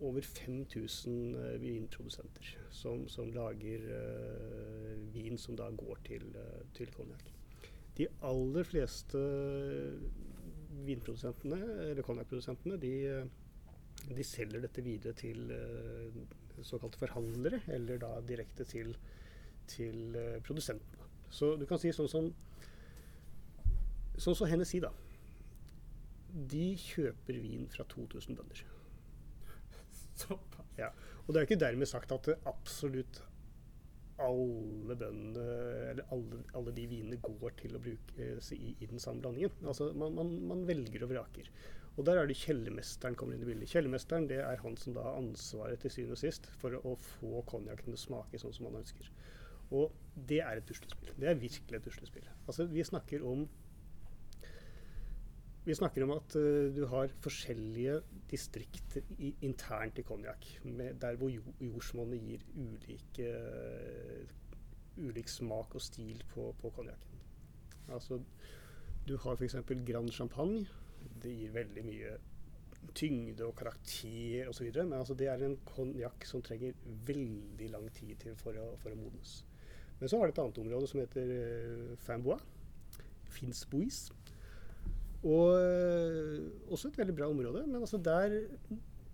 over 5000 eh, vinprodusenter som, som lager uh, vin som da går til, uh. De aller fleste vinprodusentene, eller konjakkprodusentene, de, eh, de selger dette videre til eh, såkalte forhandlere, eller da direkte til, til eh, produsentene. Så du kan si sånn som Sånn som Hennessy, da. De kjøper vin fra 2000 bønder. Ja. Og det er ikke dermed sagt at absolutt alle bøndene, eller alle, alle de vinene går til å brukes i, i den samme blandingen. Altså man, man, man velger og vraker. Og der er det kjellermesteren kommer inn i bildet. Kjellermesteren det er han som da har ansvaret til syvende og sist for å, få konjakken til å smake sånn som man ønsker. Og det er et puslespill. Det er virkelig et puslespill. Altså vi snakker om vi snakker om at uh, du har forskjellige distrikter i, internt i konjakk, der hvor jo, jordsmonnet gir ulike, uh, ulik smak og stil på, på konjakken. Altså, du har f.eks. Grand Champagne. Det gir veldig mye tyngde og karakter osv. Men altså, det er en konjakk som trenger veldig lang tid til for å, for å modnes. Men så har det et annet område som heter uh, Fambois. Finsbois. Og uh, også et veldig bra område. Men altså der,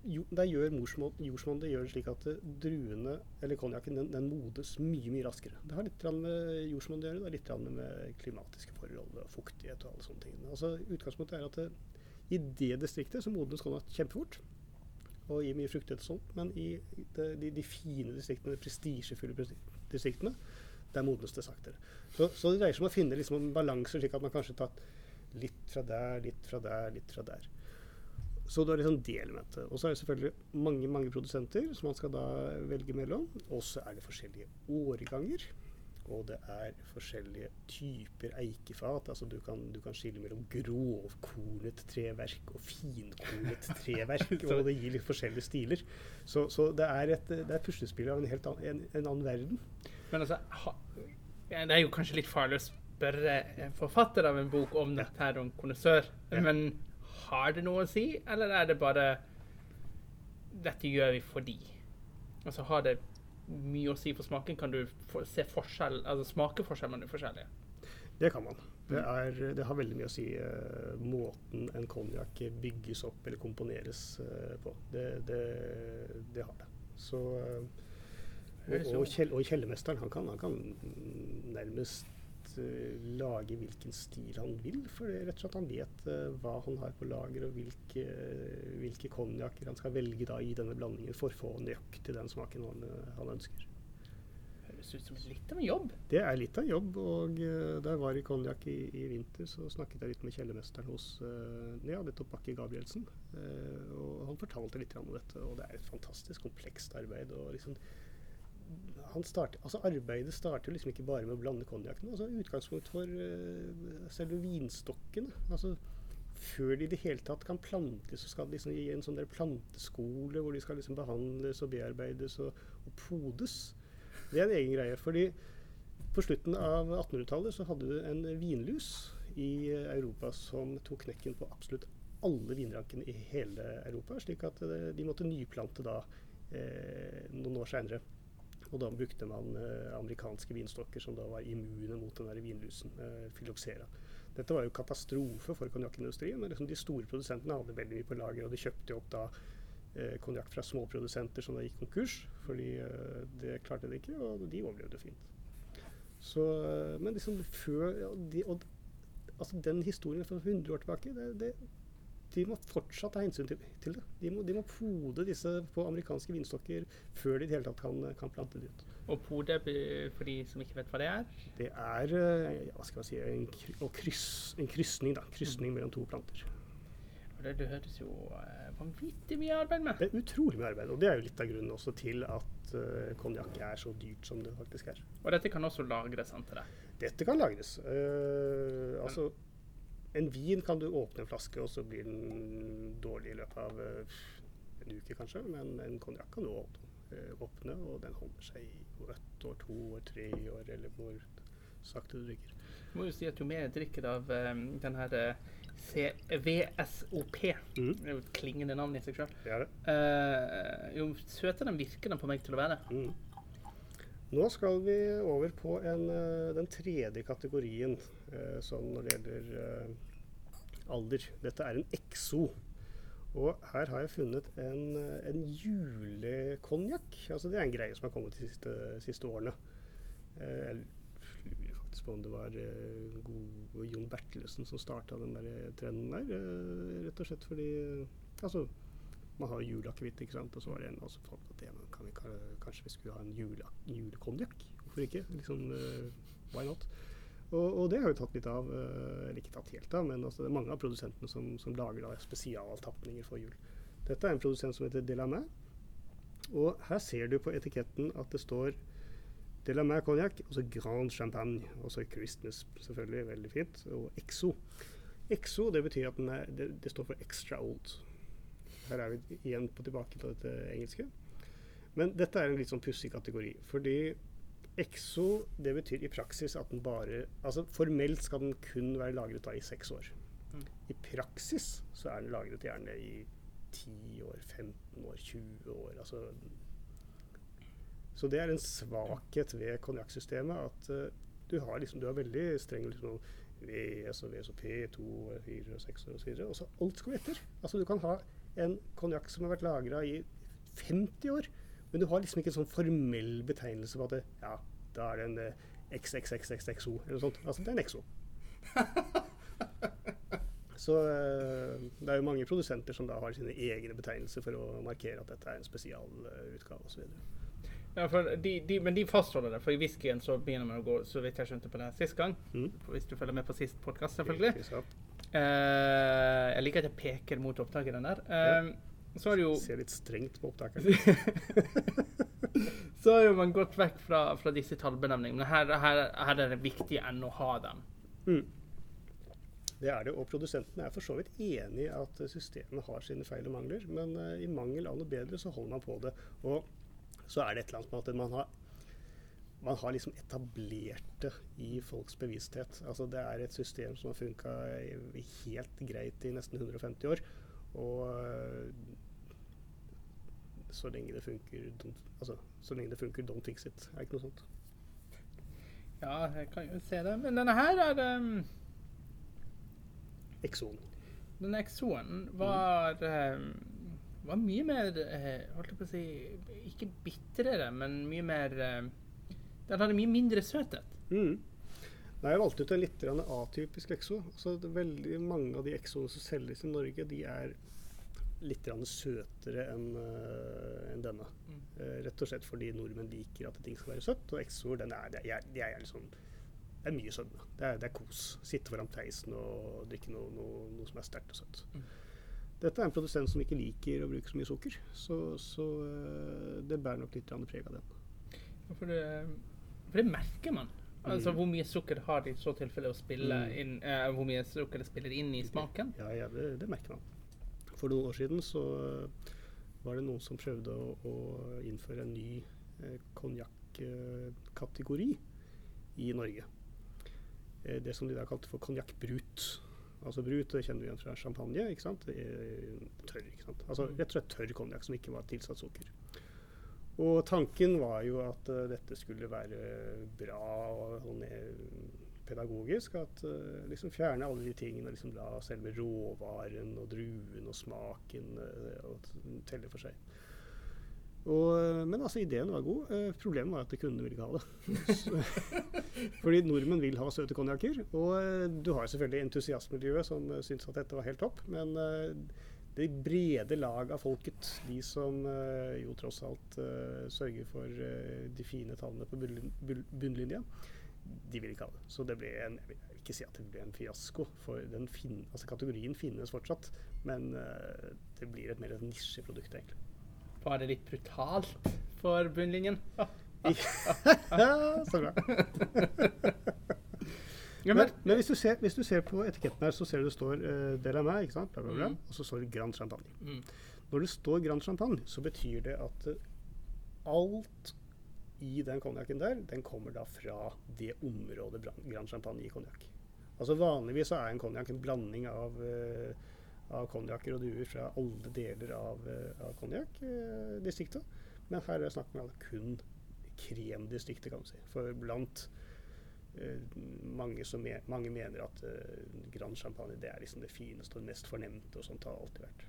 der gjør jordsmonnet det gjør det slik at druene, eller konjakken, den, den, modes mye mye raskere. Det har litt med jordsmonnet å gjøre. Det har litt med klimatiske forhold og fuktighet og alle sånne ting. Altså Utgangspunktet er at det, i det distriktet så modnes konjakk kjempefort og gir mye fruktighet og sånt. Men i de, de, de, fine distriktene, de prestisjefulle distriktene, der modnes det saktere. Så, så, det dreier seg om å finne liksom en balanse, slik at man kanskje tar litt fra der, litt fra der, litt fra der. Så du har liksom det elementet. Og så er det selvfølgelig mange mange produsenter som man skal da velge mellom. Og så er det forskjellige årganger. Og det er forskjellige typer eikefat. altså Du kan, du kan skille mellom grovkornet treverk og finkornet treverk. og det gir litt forskjellige stiler. Så, så det er et, det er puslespill av en helt annen, en, en annen verden. Men altså, ha, det er jo kanskje litt farlig å spørre en forfatter av en bok om dette her, om kondisør. Men har det noe å si, eller er det bare Dette gjør vi fordi? Altså har det mye å si for smaken? Kan du se forskjell, altså smakeforskjell mellom de forskjellige? Det kan man. Det, er, det, har veldig mye å si uh, måten en konjakk bygges opp eller komponeres uh, på. Det, det, det, har det. Så, uh, og, og, Kjell, og Kjellermesteren han kan, han kan nærmest lage hvilken stil han vil. For det er rett og slett han vet hva han har på lager, og hvilke, hvilke konjakker han skal velge da i denne blandingen for å få nøyaktig den smaken han, han ønsker høres ut som litt av en jobb. Det er litt av en jobb. Og uh, da jeg var i Konjakk i, i, vinter, så snakket jeg litt med kjellermesteren hos uh, ja, nettopp Bakke Gabrielsen. Uh, og han fortalte litt om dette, og det er et fantastisk komplekst arbeid. og liksom Starter, altså arbeidet starter liksom ikke bare med å blande konjakken. Altså utgangspunkt for uh, selve vinstokkene. Altså, før de i det hele tatt kan plantes, så skal de liksom i en sånn der planteskole hvor de skal liksom behandles og bearbeides og, og podes. Det er en egen greie. fordi på slutten av 1800-tallet så hadde du en vinlus i Europa som tok knekken på absolutt alle vinrankene i hele Europa. Slik at eh, de måtte nyplante da eh, noen år seinere. Og da brukte man eh, amerikanske vinstokker som da var immune mot den der vinlusen, eh, Phylloxera. Dette var jo katastrofe for konjakkindustrien, men liksom de store produsentene hadde veldig mye på lager, og de kjøpte opp da eh, konjakk fra småprodusenter som da gikk konkurs. Fordi eh, det klarte de ikke, og de overlevde fint. Så, eh, men liksom før de, og, altså Den historien fra 100 år tilbake, det, det, de må fortsatt ta hensyn til, til det. De må, de må, pode disse på amerikanske vinstokker før de i det hele tatt kan, kan plante det ut. Og pode, for de som ikke vet hva det er? Det er ja, hva skal jeg si, en, kryss, en krysning, da. Krysning mm. mellom to planter. Det, det høres jo vanvittig mye arbeid med. Det er utrolig mye arbeid, og det er jo litt av grunnen også til at uh, konjakk er så dyrt som det faktisk er. Og dette kan også lagres, antar jeg? Dette kan lagres. Uh, altså, en vin kan du åpne en flaske, og så blir den dårlig i løpet av uh, en uke kanskje, men en konjakk kan du åpne, og den holder seg i ett år, to år, tre år, eller hvor sakte du drikker. Du må jo si at jo mer jeg drikker av um, den her VSOP. Mm. Det er jo et klingende navn i seg sjøl. Uh, jo søtere den virker den på meg til å være. Mm. Nå skal vi over på en, den tredje kategorien sånn når det gjelder alder. Dette er en exo. Og her har jeg funnet en, en julekonjakk. Altså det er en greie som har kommet de siste, siste årene. faktisk på om det var gode god Jon Bertelsen som starta den der trenden der. Rett og slett fordi Altså, man har juleakevitt, ikke sant. Og så var det en som fant at det, kan vi, kanskje vi skulle ha en jule, julekonjakk? Hvorfor ikke? Liksom, why not? Og, og, det har jo tatt litt av. eller ikke tatt helt av, men altså, det er mange av produsentene som, som lager da spesialtapninger for jul. Dette er en produsent som heter Delamay. Og her ser du på etiketten at det står Delamay konjakk, altså Grand Champagne. Altså Christmas, selvfølgelig. Veldig fint. Og Exo. Exo det betyr at er, det, det, står for extra old. Her er vi igjen på tilbake til dette engelske. Men dette er en litt sånn pussig kategori. Fordi Exo det betyr i praksis at den bare Altså formelt skal den kun være lagret da i seks år. Mm. I praksis så er den lagret gjerne i 10 år, 15 år, 20 år. Altså så det er en svakhet ved konjakksystemet at uh, du, har liksom, du har veldig streng liksom, VS og VSOP, 2, 4 og 6 og så videre. Og så alt skal vi etter. Altså du kan ha en konjakk som har vært lagra i 50 år, men du har liksom ikke en sånn formell betegnelse på at det, ja, da er det en eh, XXXXXO eller noe sånt. Altså det er en XO. Så eh, det er jo mange produsenter som da har sine egne betegnelser for å markere at dette er en spesialutgave osv. Ja, de, de, men de fastholder det. For i whiskyen så begynner man å gå så vidt jeg skjønte på det sist gang. Mm. Hvis du følger med på sist podkast, selvfølgelig. Eh, jeg liker at jeg peker mot opptakeren der. Eh, så har jo Ser litt strengt på opptakeren. Så har jo man gått vekk fra, fra disse tallbenevningene. Men her, her, her er det viktig enn å ha dem. Mm. Det er det, og produsentene er for så vidt enig i at systemet har sine feil og mangler, men uh, i mangel av noe bedre så holder man på det. Og så er det et eller annet med at man har man har liksom etablert det i folks bevissthet. Altså Det er et system som har funka helt greit i nesten 150 år. Og øh, så lenge det funker, altså, så lenge det funker, don't fix it. Er ikke noe sånt. Ja, jeg kan jo se det. Men denne her er um, Exoen. Denne Exoen var um, var mye mer eh, Holdt jeg på å si Ikke bitrere, men mye mer eh, Den hadde mye mindre søthet. Mm. Nei, jeg valgte ut en litt atypisk exo. Altså, er veldig mange av de exoene som selges i Norge, de er litt søtere enn øh, enn denne. Mm. Eh, rett og slett fordi nordmenn liker at ting skal være søtt. Og Exor den er, det er, det er liksom det er mye sødme. Det er, det er kos. Sitte foran peisen og drikke noe, noe, noe som er sterkt og søtt. Mm. Dette er en produsent som ikke liker å bruke så mye sukker, så, så øh, det bærer nok litt preg av den. For det, for det merker man. Altså Mm. Hvor mye sukker har det i så tilfelle å spille Mm. inn eh, Hvor mye sukker det spiller inn i smaken? Ja, ja det, det merker man. For noen år siden så øh, var det noen som prøvde å, å innføre en ny eh, konjakkategori i Norge. Eh, det som de da kalte for konjakkbrut. Altså Brut det kjenner vi igjen fra champagne. ikke sant? Tørr. ikke sant? Altså Rett og slett tørr konjakk som ikke var tilsatt sukker. Og tanken var jo at eh, dette skulle være bra og sånn, eh, pedagogisk. At uh, liksom fjerne alle de tingene og liksom la selve råvaren og druen og smaken uh, og telle for seg. Og, eh, men altså, ideen var god. Eh, problemet var at kundene ville ikke ha det. Fordi nordmenn vil ha søte konjakker. Og eh, du har selvfølgelig entusiastmiljøet som uh, syns at dette var helt topp. Men eh, det brede lag av folket, de som eh, jo tross alt eh, sørger for eh, de fine tallene på bunnlinja, de vil ikke ha det. Så det ble en Jeg vil ikke si at det ble en fiasko, for den fin, altså kategorien finnes fortsatt. Men uh, det blir et mer et nisjeprodukt, egentlig. Var det litt brutalt for bunnlinjen? så bra. Men, men, hvis, du ser, hvis du ser på etiketten her, så ser du det står uh, Del la Main, ikke sant? Bla, bla, bla, Mm. og så står det Grand Champagne. mm, Når det står Grand Champagne, så betyr det at uh, alt i den konjakken der, den kommer da fra det området Grand Champagne i konjakk. Altså Vanligvis så er en konjakk en blanding av, uh, av konjakker og druer fra alle deler av, uh, av konjakkdistriktet. Men her er det snakk om kun kremdistriktet, kan du si. For blant eh, mange, me mange mener at uh, Grand Champagne det er liksom det fineste og mest fornemte. og sånt har alltid vært.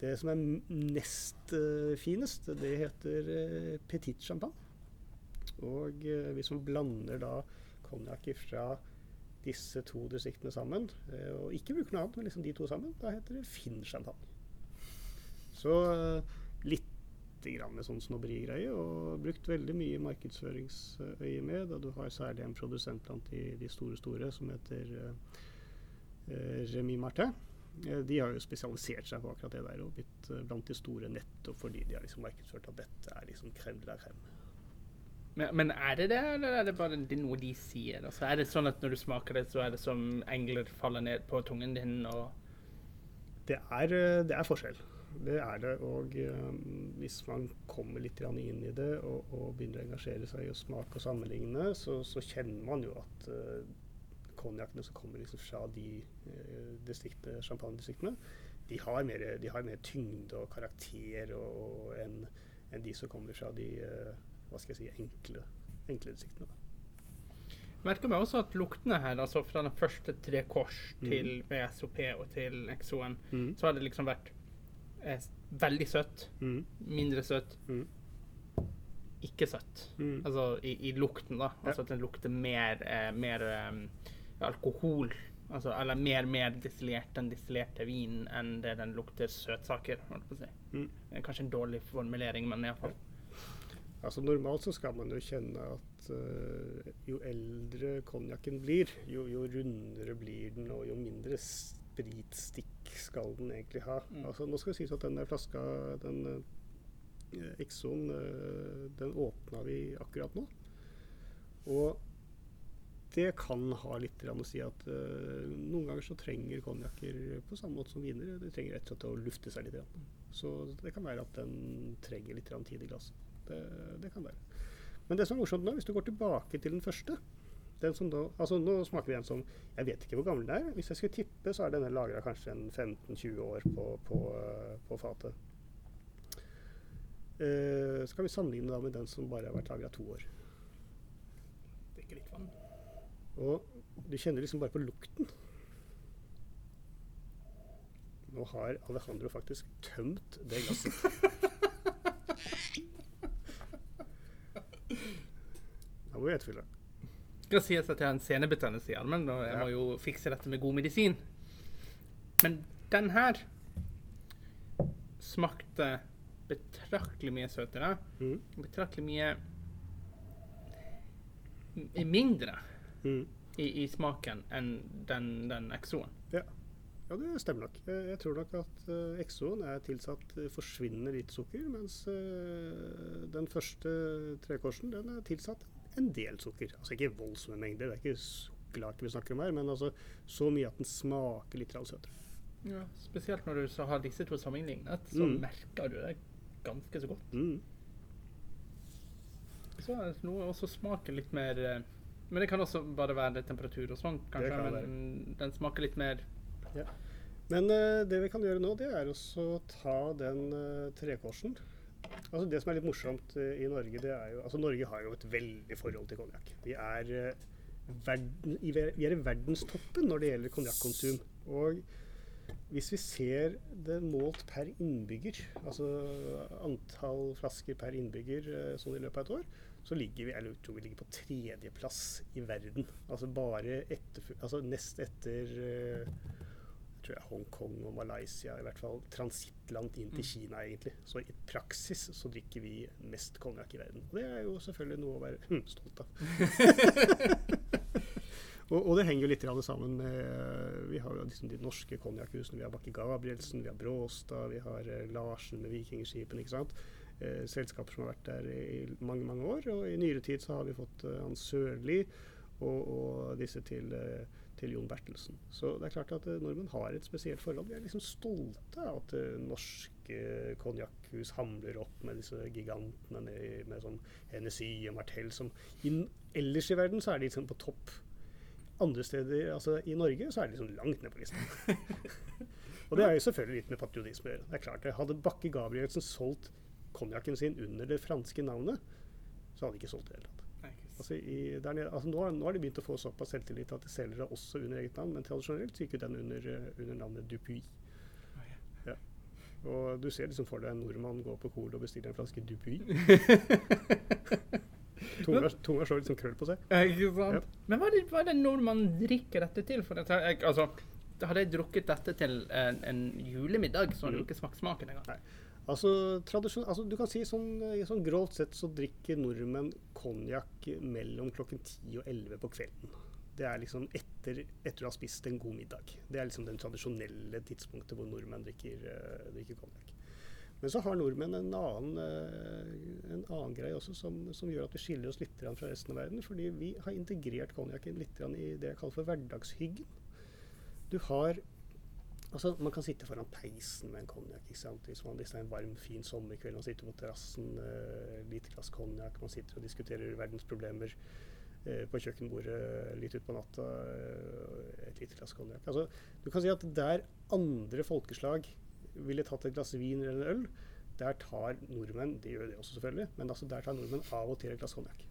Det som er nest uh, finest, det heter uh, Petit Champagne. Og eh, hvis man blander da konjakk fra disse to distriktene sammen, eh, og ikke bruker noe annet, men liksom de to sammen, da heter det Finn Champagne. Så eh, litt grann sånn snobberigreie, og brukt veldig mye markedsføringsøye med. Da du har særlig en produsent blant de, de store store som heter uh, Remi Martin. De har jo spesialisert seg på akkurat det der og blitt blant de store nettopp fordi de har liksom markedsført at dette er liksom crème de la crème. Men, men er det det, eller er det bare noe de sier? Altså, er det sånn at når du smaker det, så er det som engler faller ned på tungen din? og... Det er, eh, det er forskjell. Det er det. Og um, hvis man kommer litt inn i det og, og begynner å engasjere seg i å smake og sammenligne, så, så kjenner man jo at uh, konjakkene som kommer liksom fra de uh, distriktene, champagnedistriktene, de de har mer tyngde og karakter enn en de som kommer fra de uh, hva skal jeg si, enkle, enkle utsiktene. merker meg også at luktene her, altså fra den første tre kors Mm. til VSOP og til XO-en, Mm. så har det liksom vært eh, veldig søtt, Mm. mindre søtt, Mm. ikke søtt. Mm. Altså i, i lukten, da. Ja. Altså at den lukter mer, eh, mer eh, alkohol. Altså, eller mer, mer distillert den distillerte vinen enn det den lukter søtsaker. holdt på å si. Mm. Kanskje en dårlig formulering, men iallfall. Altså Normalt så skal man jo kjenne at uh, jo eldre konjakken blir, jo, jo rundere blir den, og jo mindre spritstikk skal den egentlig ha. Mm. Altså Nå skal det sies at den der flaska, den uh, Exoen, uh, den åpna vi akkurat nå. Og det kan ha litt å si at eh, noen ganger så trenger konjakker på samme måte som viner, de trenger rett og slett å lufte seg litt. Så det kan være at den trenger litt tid i glasset. Det, det kan være. Men det som er morsomt nå, hvis du går tilbake til den første den som da, altså Nå smaker vi en som Jeg vet ikke hvor gammel den er. Hvis jeg skulle tippe, så er denne lagra kanskje en 15-20 år på, på, eh, på fatet. Uh, så kan vi sammenligne da med den som bare har vært lagra to år. Drikke litt vann. Og du kjenner liksom bare på lukten. Nå har Alejandro faktisk tømt det glasset. Da må vi etterfylle. skal sies at jeg har en senebetennelse i armen, og jeg må jo fikse dette med god medisin. Men den her smakte betraktelig mye søtere. Mm. Betraktelig mye mindre Mm. i, i smaken enn den, den Exoen. Ja. ja, det stemmer nok. Jeg, tror nok at uh, Exoen er tilsatt uh, forsvinnende litt sukker, mens eh, den første trekorsen den er tilsatt en del sukker. Altså ikke voldsomme mengder, det er ikke sukkerlake vi snakker om her, men altså så mye at den smaker litt søtere. Ja, spesielt når du så har disse to sammenlignet, så Mm. merker du det ganske så godt. Mm. Så er det noe også smaker litt mer eh, Men det kan også bare være temperatur og sånn, kanskje. kan Men den smaker litt mer ja. Men uh, det vi kan gjøre nå, det er å ta den uh, trekorsen. Altså Det som er litt morsomt eh, i Norge, det er jo Altså Norge har jo et veldig forhold til konjakk. Vi eh, vi er i verdenstoppen når det gjelder konjakkonsum. Og hvis vi ser det målt per innbygger, altså antall flasker per innbygger eh, sånn i løpet av et år, så ligger vi, eller tror vi ligger på tredjeplass i verden. Altså bare etter, altså nest etter tror jeg Hongkong og Malaysia, i hvert fall transittland inn til Mm. Kina, egentlig. Så i praksis så drikker vi mest konjakk i verden. Og det er jo selvfølgelig noe å være hm, stolt av. og, og det henger jo litt sammen med Vi har jo liksom de norske konjakkhusene. Vi har Bakke Gabrielsen, vi har Bråstad, vi har eh, Larsen med Vikingskipene. ikke sant? Eh, selskaper som har vært der i mange mange år. Og i nyere tid så har vi fått eh, Hans Sørli og, og disse til, eh, til Jon Bertelsen. Så det er klart at eh, nordmenn har et spesielt forhold. Vi er liksom stolte av at eh, norske konjakkhus hamler opp med disse gigantene med, med sånn Hennessy og Martell som in, Ellers i verden så er de liksom på topp. Andre steder, altså i Norge, så er de liksom langt ned på lista. og det er jo selvfølgelig litt med patriotisme å gjøre. Det er klart det. Hadde Bakke Gabrielsen solgt konjakken sin under det franske navnet, så hadde de ikke solgt det i det hele tatt. Altså i, der nede, altså nå, nå har de begynt å få såpass selvtillit at de selger det også under eget navn, men tradisjonelt så gikk jo den under, eh, under navnet Dupuy. Ja. Og du ser liksom for deg en nordmann gå på Cola og bestille en flaske Dupuy. Tunga, tunga slår sånn krøll på seg. Ikke sant? Ja. Men hva er, det, hva er det nordmannen drikker dette til? For dette, jeg, altså, hadde jeg drukket dette til en, en julemiddag, så hadde mm. du ikke smakt smaken engang. Nei. Altså, altså du kan si sånn, sånn grovt sett så drikker nordmenn konjakk mellom klokken 10 og 11 på kvelden. Det er liksom etter, etter å ha spist en god middag. Det er liksom den tradisjonelle tidspunktet hvor nordmenn drikker, uh, drikker konjakk. Men så har nordmenn en annen, uh, en annen greie også som, som gjør at vi skiller oss litt fra resten av verden. Fordi vi har integrert konjakken litt i det jeg kaller for hverdagshyggen. Du har Altså, Man kan sitte foran peisen med en konjakk. Hvis, man- er en varm, fin sommerkveld, man sitter på terrassen, uh, lite glass konjakk, man sitter og diskuterer verdens problemer eh, på kjøkkenbordet litt utpå natta, Uh, et lite glass konjakk. Altså, du kan si at der andre folkeslag ville tatt et glass vin eller en øl, der tar nordmenn De gjør det også, selvfølgelig, men altså der tar nordmenn av og til et glass konjakk.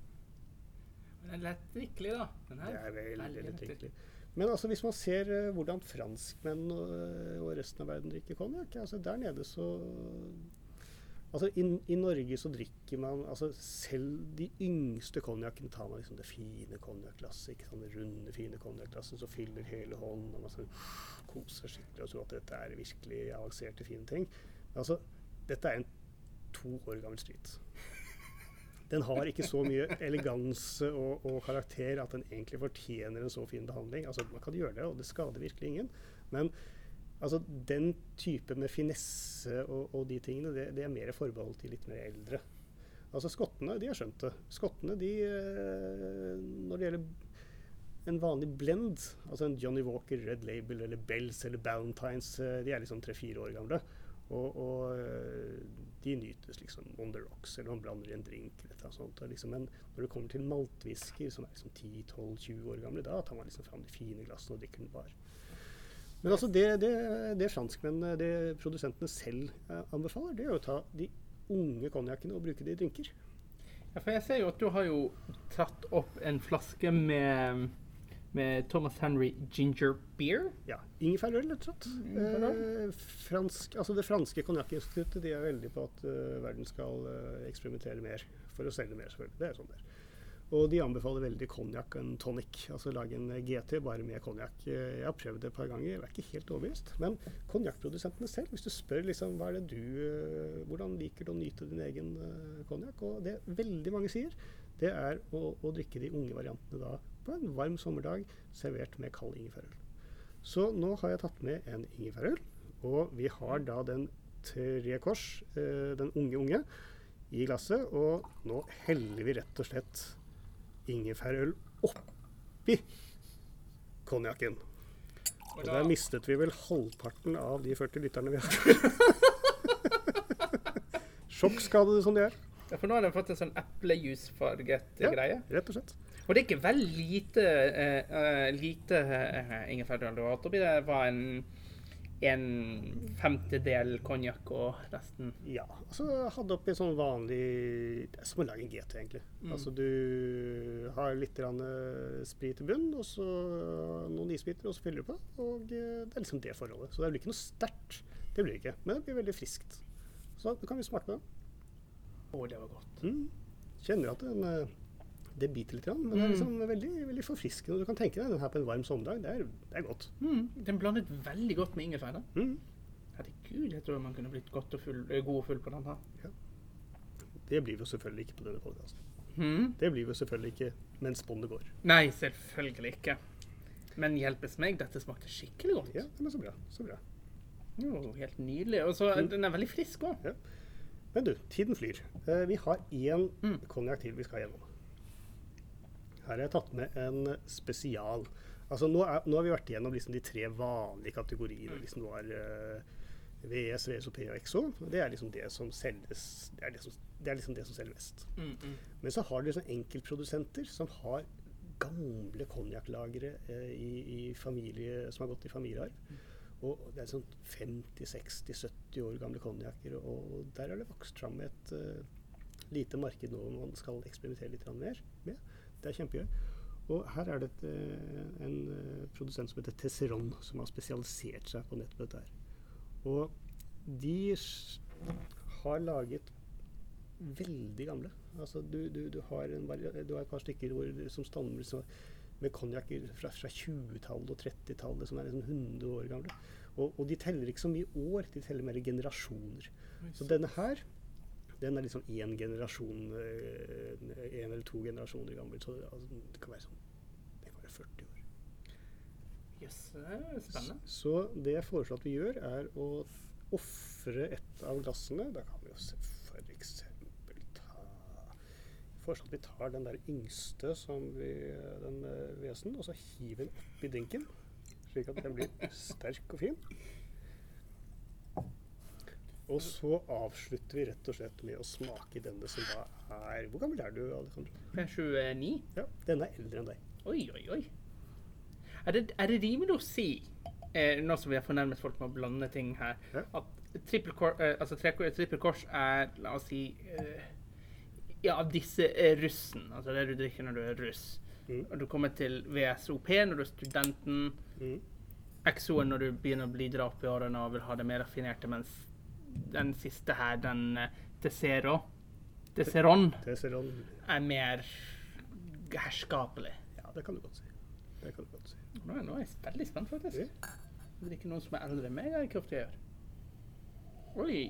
Den er lett drikkelig, da. Den her. Det er veldig lett drikkelig. Men altså, hvis man ser eh, hvordan franskmenn og, og resten av verden drikker konjakk altså Der nede så Altså, i, I Norge så drikker man altså Selv de yngste konjakkene tar man liksom det fine konjakkglasset. sant, Det runde, fine konjakkglasset som fyller hele hånden. og Man skal kose seg skikkelig og tro at dette er virkelig avanserte, fine ting. Altså, dette er en to år gammel sprit. Den har ikke så mye eleganse og, og karakter at den egentlig fortjener en så fin behandling. Altså, Man kan gjøre det, og det skader virkelig ingen. Men altså, den type med finesse og, og de tingene, det, det er mer forbeholdt de litt mer eldre. Altså Skottene de har skjønt det. Skottene, de, eh, når det gjelder en vanlig blend, altså en Johnny Walker, Red Label eller Bells eller Ballantines, eh, de er liksom tre-fire år gamle. Og, og eh, de nytes liksom on the rocks, eller man blander i en drink. eller noe sånt. Liksom, men når det kommer til maltwhisky, som er liksom 10-12-20 år gamle, da tar man liksom fram de fine glassene og drikker den bar. Men altså det, det, det franskmennene, det produsentene selv eh, anbefaler, det er å ta de unge konjakkene og bruke det i drinker. Ja, for jeg ser jo at du har jo tatt opp en flaske med, med Thomas Henry ginger beer. Ja, Ingefærøl, rett og slett. Eh, fransk, altså det franske konjakkinstituttet de er veldig på at uh, verden skal uh, eksperimentere mer for å selge mer, selvfølgelig. Det er sånn det. Og de anbefaler veldig konjakk og en tonic. Altså lage en GT bare med konjakk. Eh, Jeg har prøvd det et par ganger, jeg er ikke helt overbevist. Men konjakkprodusentene selv, hvis du spør liksom, hva er det du, eh, hvordan liker du å nyte din egen konjakk, og det veldig mange sier, det er å, å drikke de unge variantene da på en varm sommerdag servert med kald ingefærøl. Så nå har jeg tatt med en ingefærøl, og vi har da den tre kors, eh, den unge unge, i glasset. Og nå heller vi rett og slett ingefærøl oppi konjakken. Og der mistet vi vel halvparten av de 40 literne vi har. Sjokkskadede som de er. Ja, for nå har den fått en sånn eplejusfarget Ja. greie. Rett og slett. Og det er ikke veldig lite, eh, lite uh, ingefærøl hatt oppi. Det var en, en femtedel konjakk og resten Ja. Altså jeg hadde oppi sånn vanlig Det er som å lage en GT, egentlig. Mm. Altså du har litt grann, eh, sprit i bunnen, og så noen isbiter, og så fyller du på. Og det er liksom det forholdet. Så det blir ikke noe sterkt. Det blir det ikke. Men det blir veldig friskt. Så da kan vi smake på det. Å, det var godt. Mm. Kjenner at den, det biter litt, men det er Mm. liksom veldig, veldig forfriskende. Du kan tenke deg den her på en varm sommerdag. Det er, det er godt. Mm, den blandet veldig godt med ingefær. Mm. Herregud, jeg tror man kunne blitt godt og full, eh, god og full på den her. Det blir vi jo selvfølgelig ikke på denne podkasten. Mm. Det blir vi jo selvfølgelig ikke mens båndet går. Nei, selvfølgelig ikke. Men hjelpes meg, dette smakte skikkelig godt. Ja, men så bra. Så bra. Jo, helt nydelig. Og så Mm. den er veldig frisk òg. Ja. Men du, tiden flyr. Eh, vi har én Mm. konjakk til vi skal gjennom. Her har jeg tatt med en spesial. Altså Nå, er, nå har vi vært igjennom liksom de tre vanlige kategoriene. Liksom du har uh, VS, VSOP og EXO. Det er liksom det som selges Det er, liksom, det er liksom det som selger mest. Mm, mm. Men så har du liksom enkeltprodusenter som har gamle konjakklagre eh, i, i familie, som har gått i familiearv. Og det er sånn 50-60-70 år gamle konjakker, og der har det vokst fram et uh, lite marked nå man skal eksperimentere litt mer med. Det er kjempegøy. Og her er det et, eh, en eh, produsent som heter Tesseron, som har spesialisert seg på nettopp dette her. Og de har laget veldig gamle. Altså du, du, du, har en, du har et par stykker hvor, som stammer med konjakker fra, fra 20-tallet og 30-tallet som er liksom 100 år gamle. Og, og de teller ikke så mye år, de teller mer generasjoner. Så denne her, den er liksom én generasjon, én eller to generasjoner gammel. Så det, altså, det kan være sånn Det kan være 40 år. Jøss, det er spennende. Så det jeg foreslår at vi gjør, er å ofre et av glassene. Da kan vi jo eksempel ta Foreslår at vi tar den der yngste, som vi, den eh, vesen, og så hiver den oppi drinken. Slik at den blir sterk og fin. Og så avslutter vi rett og slett med å smake denne som da er Hvor gammel er du, Alejandro? Er 29. Ja, denne er eldre enn deg. Oi, oi, oi. Er det, er det rimelig å si, eh, nå som vi har fornærmet folk med å blande ting her, Ja. at trippel kor, eh, altså kors er, la oss si, eh, ja, av disse er russen. Altså det du drikker når du er russ. Mm. Og du kommer til VSOP når du er studenten. Mm. XO-en når du begynner å bli drap i årene og vil ha det mer raffinerte, mens den siste her, den uh, Tesero, Teseron, Teseron. er mer herskapelig. Ja, det kan du godt si. Det kan du godt si. Nå nå er jeg veldig spent, faktisk. Ja. Det er ikke noen som er eldre enn meg, jeg ikke ofte gjør. Oi.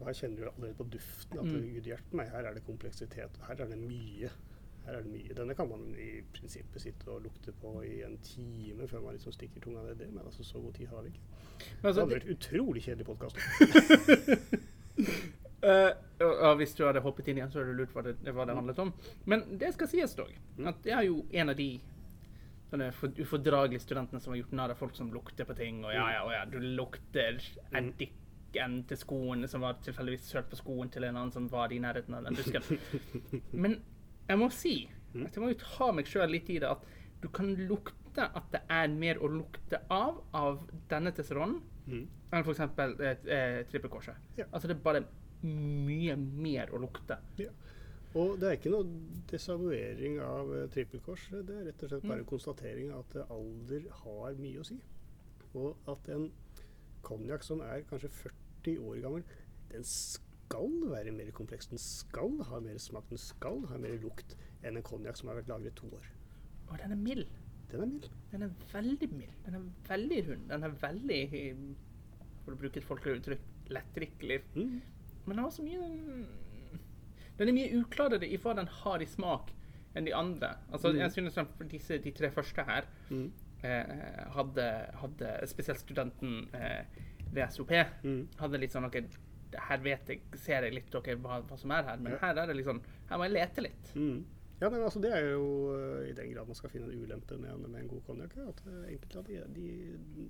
Og her kjenner du allerede på duften at Mm. gud hjelpe meg, her er det kompleksitet. Her er det mye. Her er det mye. Denne kan man i prinsippet sitte og lukte på i en time før man liksom stikker tunga ned i det, men altså så god tid har vi ikke. Men Det altså, hadde vært utrolig kjedelig podkast. uh, og hvis du hadde hoppet inn igjen, så hadde du lurt hva det, hva det handlet om. Men det skal sies dog, Mm. at jeg er jo en av de sånne for, ufordragelige studentene som har gjort narr av folk som lukter på ting. Og ja, ja, og ja, du lukter Mm. eddiken til skoen som var tilfeldigvis sølt på skoen til en annen som var i nærheten av den busken. Men jeg må si, Mm. at jeg må jo ta meg sjøl litt i det, at du kan lukte at det er mer å lukte av av denne testosteronen Mm. enn f.eks. Eh, eh, trippelkorset. Ja. Altså det er bare mye mer å lukte. Ja. Og det er ikke noe desavouering av uh, trippelkors. Det er rett og slett bare Mm. konstatering av at eh, alder har mye å si. Og at en konjakk som er kanskje 40 år gammel, den skal være mer kompleks. Den skal ha mer smak, den skal ha mer lukt enn en konjakk som har vært lagret to år. Og den er mild. Den er mild. Den er veldig mild. Den er veldig rund. Den er veldig, for å bruke et folkelig uttrykk, lettdrikkelig. Mm. Men den har så mye Den er mye uklarere i hva den har i smak enn de andre. Altså, Mm. Jeg synes at disse, de tre første her Mm. eh, hadde, hadde Spesielt studenten eh, ved SOP Mm. hadde litt sånn OK, her vet jeg, ser jeg litt okay, hva, hva som er her, men Ja. her er det liksom Her må jeg lete litt. Mm. Ja, men altså Det er jo uh, i den grad man skal finne en ulempe med, med en god konjakk. At uh, enkelte av de, de,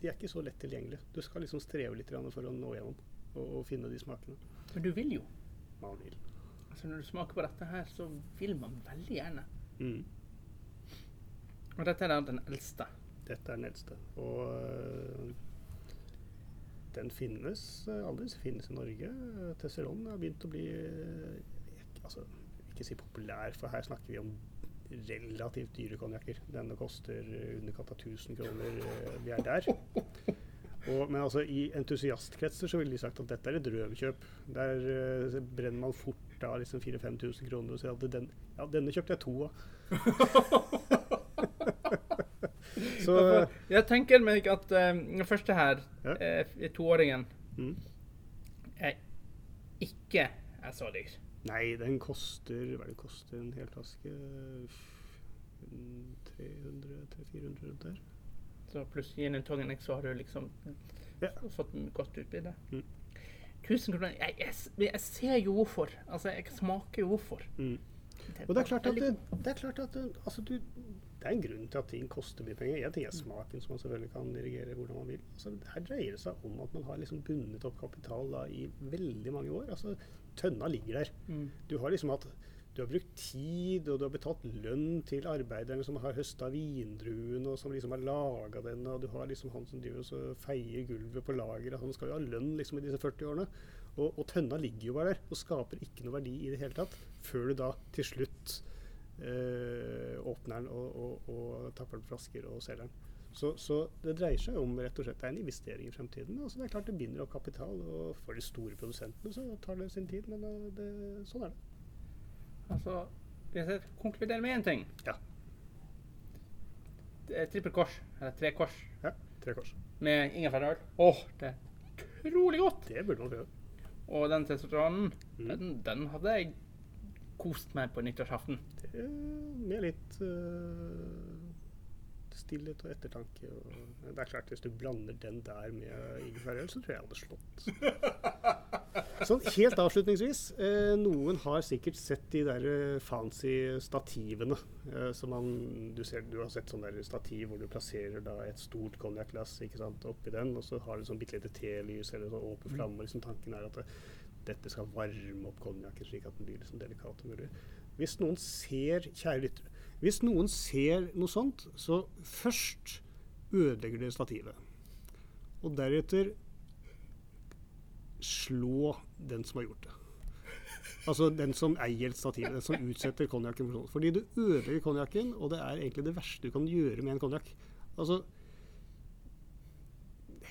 de er ikke så lett tilgjengelige. Du skal liksom streve litt for å nå gjennom og, og finne de smakene Men du vil jo. man vil. Altså Når du smaker på dette her, så vil man veldig gjerne. Mm. Og dette er den eldste. Dette er den eldste. Og uh, den finnes uh, finnes i Norge. Tesseron har begynt å bli ikke- altså, Ikke si populær, for her snakker vi om relativt dyre konjakker. Denne koster underkant av 1000 kroner. uh, vi er der. Og, men altså, i entusiastkretser så ville de sagt at dette er et røverkjøp. Der uh, brenner man fort av liksom 4000-5000 kroner og sier at den, ja, denne kjøpte jeg to av. så Jeg tenker meg at eh, den første her, Ja. uh, toåringen, mm. er ikke er så dyr. Nei, den koster Hva er det koster en hel flaske? Mm, 300-400 rundt der. Så pluss and tonic, så har du liksom Ja. fått en godt utbytte. Mm. 1000 kroner jeg, jeg, jeg ser jo hvorfor. Altså, jeg smaker jo hvorfor. Mm. Og det er klart at, det, det, er klart at altså du, det er en grunn til at ting koster mye penger. En ting er smaken, som man selvfølgelig kan dirigere hvordan man vil. Altså, her dreier det seg om at man har liksom bundet opp kapital da, i veldig mange år. Altså, tønna ligger der. Mm. Du har liksom hatt du har brukt tid, og du har betalt lønn til arbeiderne som har høsta vindruen, og som liksom har laga den, og du har liksom han som driver og feier gulvet på lageret. Han skal jo ha lønn liksom i disse 40 årene. Og, og tønna ligger jo bare der og skaper ikke noe verdi i det hele tatt, før du da til slutt eh, åpner den og, og, og tapper den på flasker og selger den. Så, så det dreier seg om rett og slett det er en investering i fremtiden. Altså det er klart det binder opp kapital, og for de store produsentene så tar det sin tid, men eh, det, sånn er det. Altså, hvis jeg konkluderer med én ting Ja. Trippel kors, eller tre kors, Ja, tre kors. med ingefærøl. Åh, det er utrolig godt! Det burde man prøve. Og den testosteronen, Mm. den, den hadde jeg kost meg på nyttårsaften. Med litt uh, stillhet og ettertanke. Og, det er klart, hvis du blander den der med ingefærøl, så tror jeg jeg hadde slått. Sånn helt avslutningsvis. Eh, noen har sikkert sett de der eh, fancy stativene. Eh, som man, du, ser, du har sett sånn der stativ hvor du plasserer da et stort konjakkglass oppi den, og så har du sånn bitte lite telys eller sånn åpen flamme. Liksom, tanken er at det, dette skal varme opp konjakken slik at den blir liksom delikat og mulig. Hvis noen ser, kjære lyttere, hvis noen ser noe sånt, så først ødelegger dere stativet. Og deretter slå den som har gjort det. Altså den som eier stativet, den som utsetter konjakken for. Fordi du ødelegger konjakken, og det er egentlig det verste du kan gjøre med en konjakk. Altså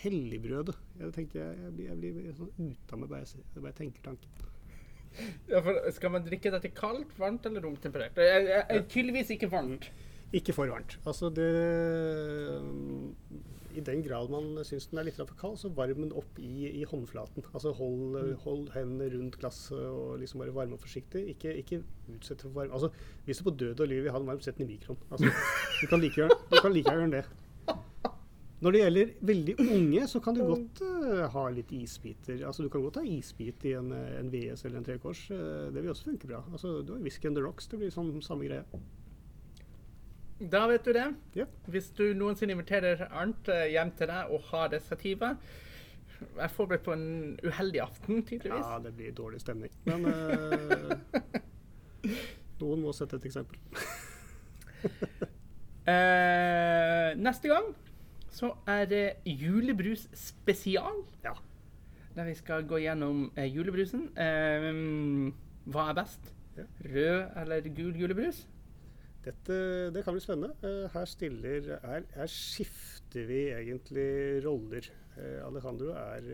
Helligbrødet. Jeg tenker jeg, blir, jeg blir sånn ute av meg bare jeg, bare jeg tenker tanken. Ja, for Skal man drikke dette kaldt, varmt eller romtemperert? Tydeligvis ikke varmt. Ikke for varmt. Altså det I den grad man syns den er litt for kald, så varm den opp i, i håndflaten. Altså hold, hold hendene rundt glasset og liksom bare varme forsiktig. Ikke, ikke utsett for varme. Altså, hvis du på død og liv vil ha den varm, sett den i mikroen. Altså, du kan like gjerne gjøre det. Når det gjelder veldig unge, så kan du godt uh, ha litt isbiter. Altså, du kan godt ha isbit i en, en VS eller en trekors. Uh, det vil også funke bra. Altså, du har Whisky and the Rocks. Det blir sånn samme greie. Da vet du det. Ja. Hvis du noensinne inviterer Arnt uh, hjem til deg og har det stativet Jeg er forberedt på en uheldig aften, tydeligvis. Ja, det blir dårlig stemning. Men noen må sette et eksempel. neste gang så er det julebrus spesial. Ja. Der vi skal gå gjennom eh, julebrusen. Eh, hva er best? Ja. Rød eller gul julebrus? Dette, det kan bli spennende. Uh, her, stiller, her, her, skifter vi egentlig roller. Uh, Alejandro er,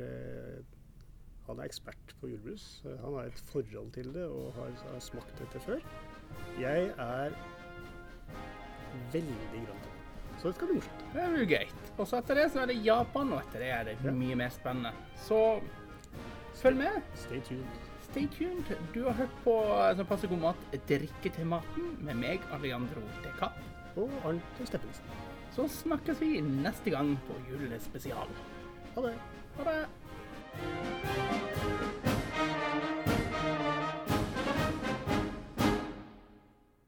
han er ekspert på julebrus. han har et forhold til det og har, har smakt dette før. Jeg er veldig grønn. Så det skal bli morsomt. Det blir greit. Og så etter det så er det Japan, og etter det er det mye mer spennende. Så følg med. Stay tuned. Stay tuned. Du har hørt på som passer god mat, drikke til maten, med meg, Alejandro De Kapp. Og Arnt Steffensen. Så snakkes vi neste gang på julespesial. Ha det. Ha det.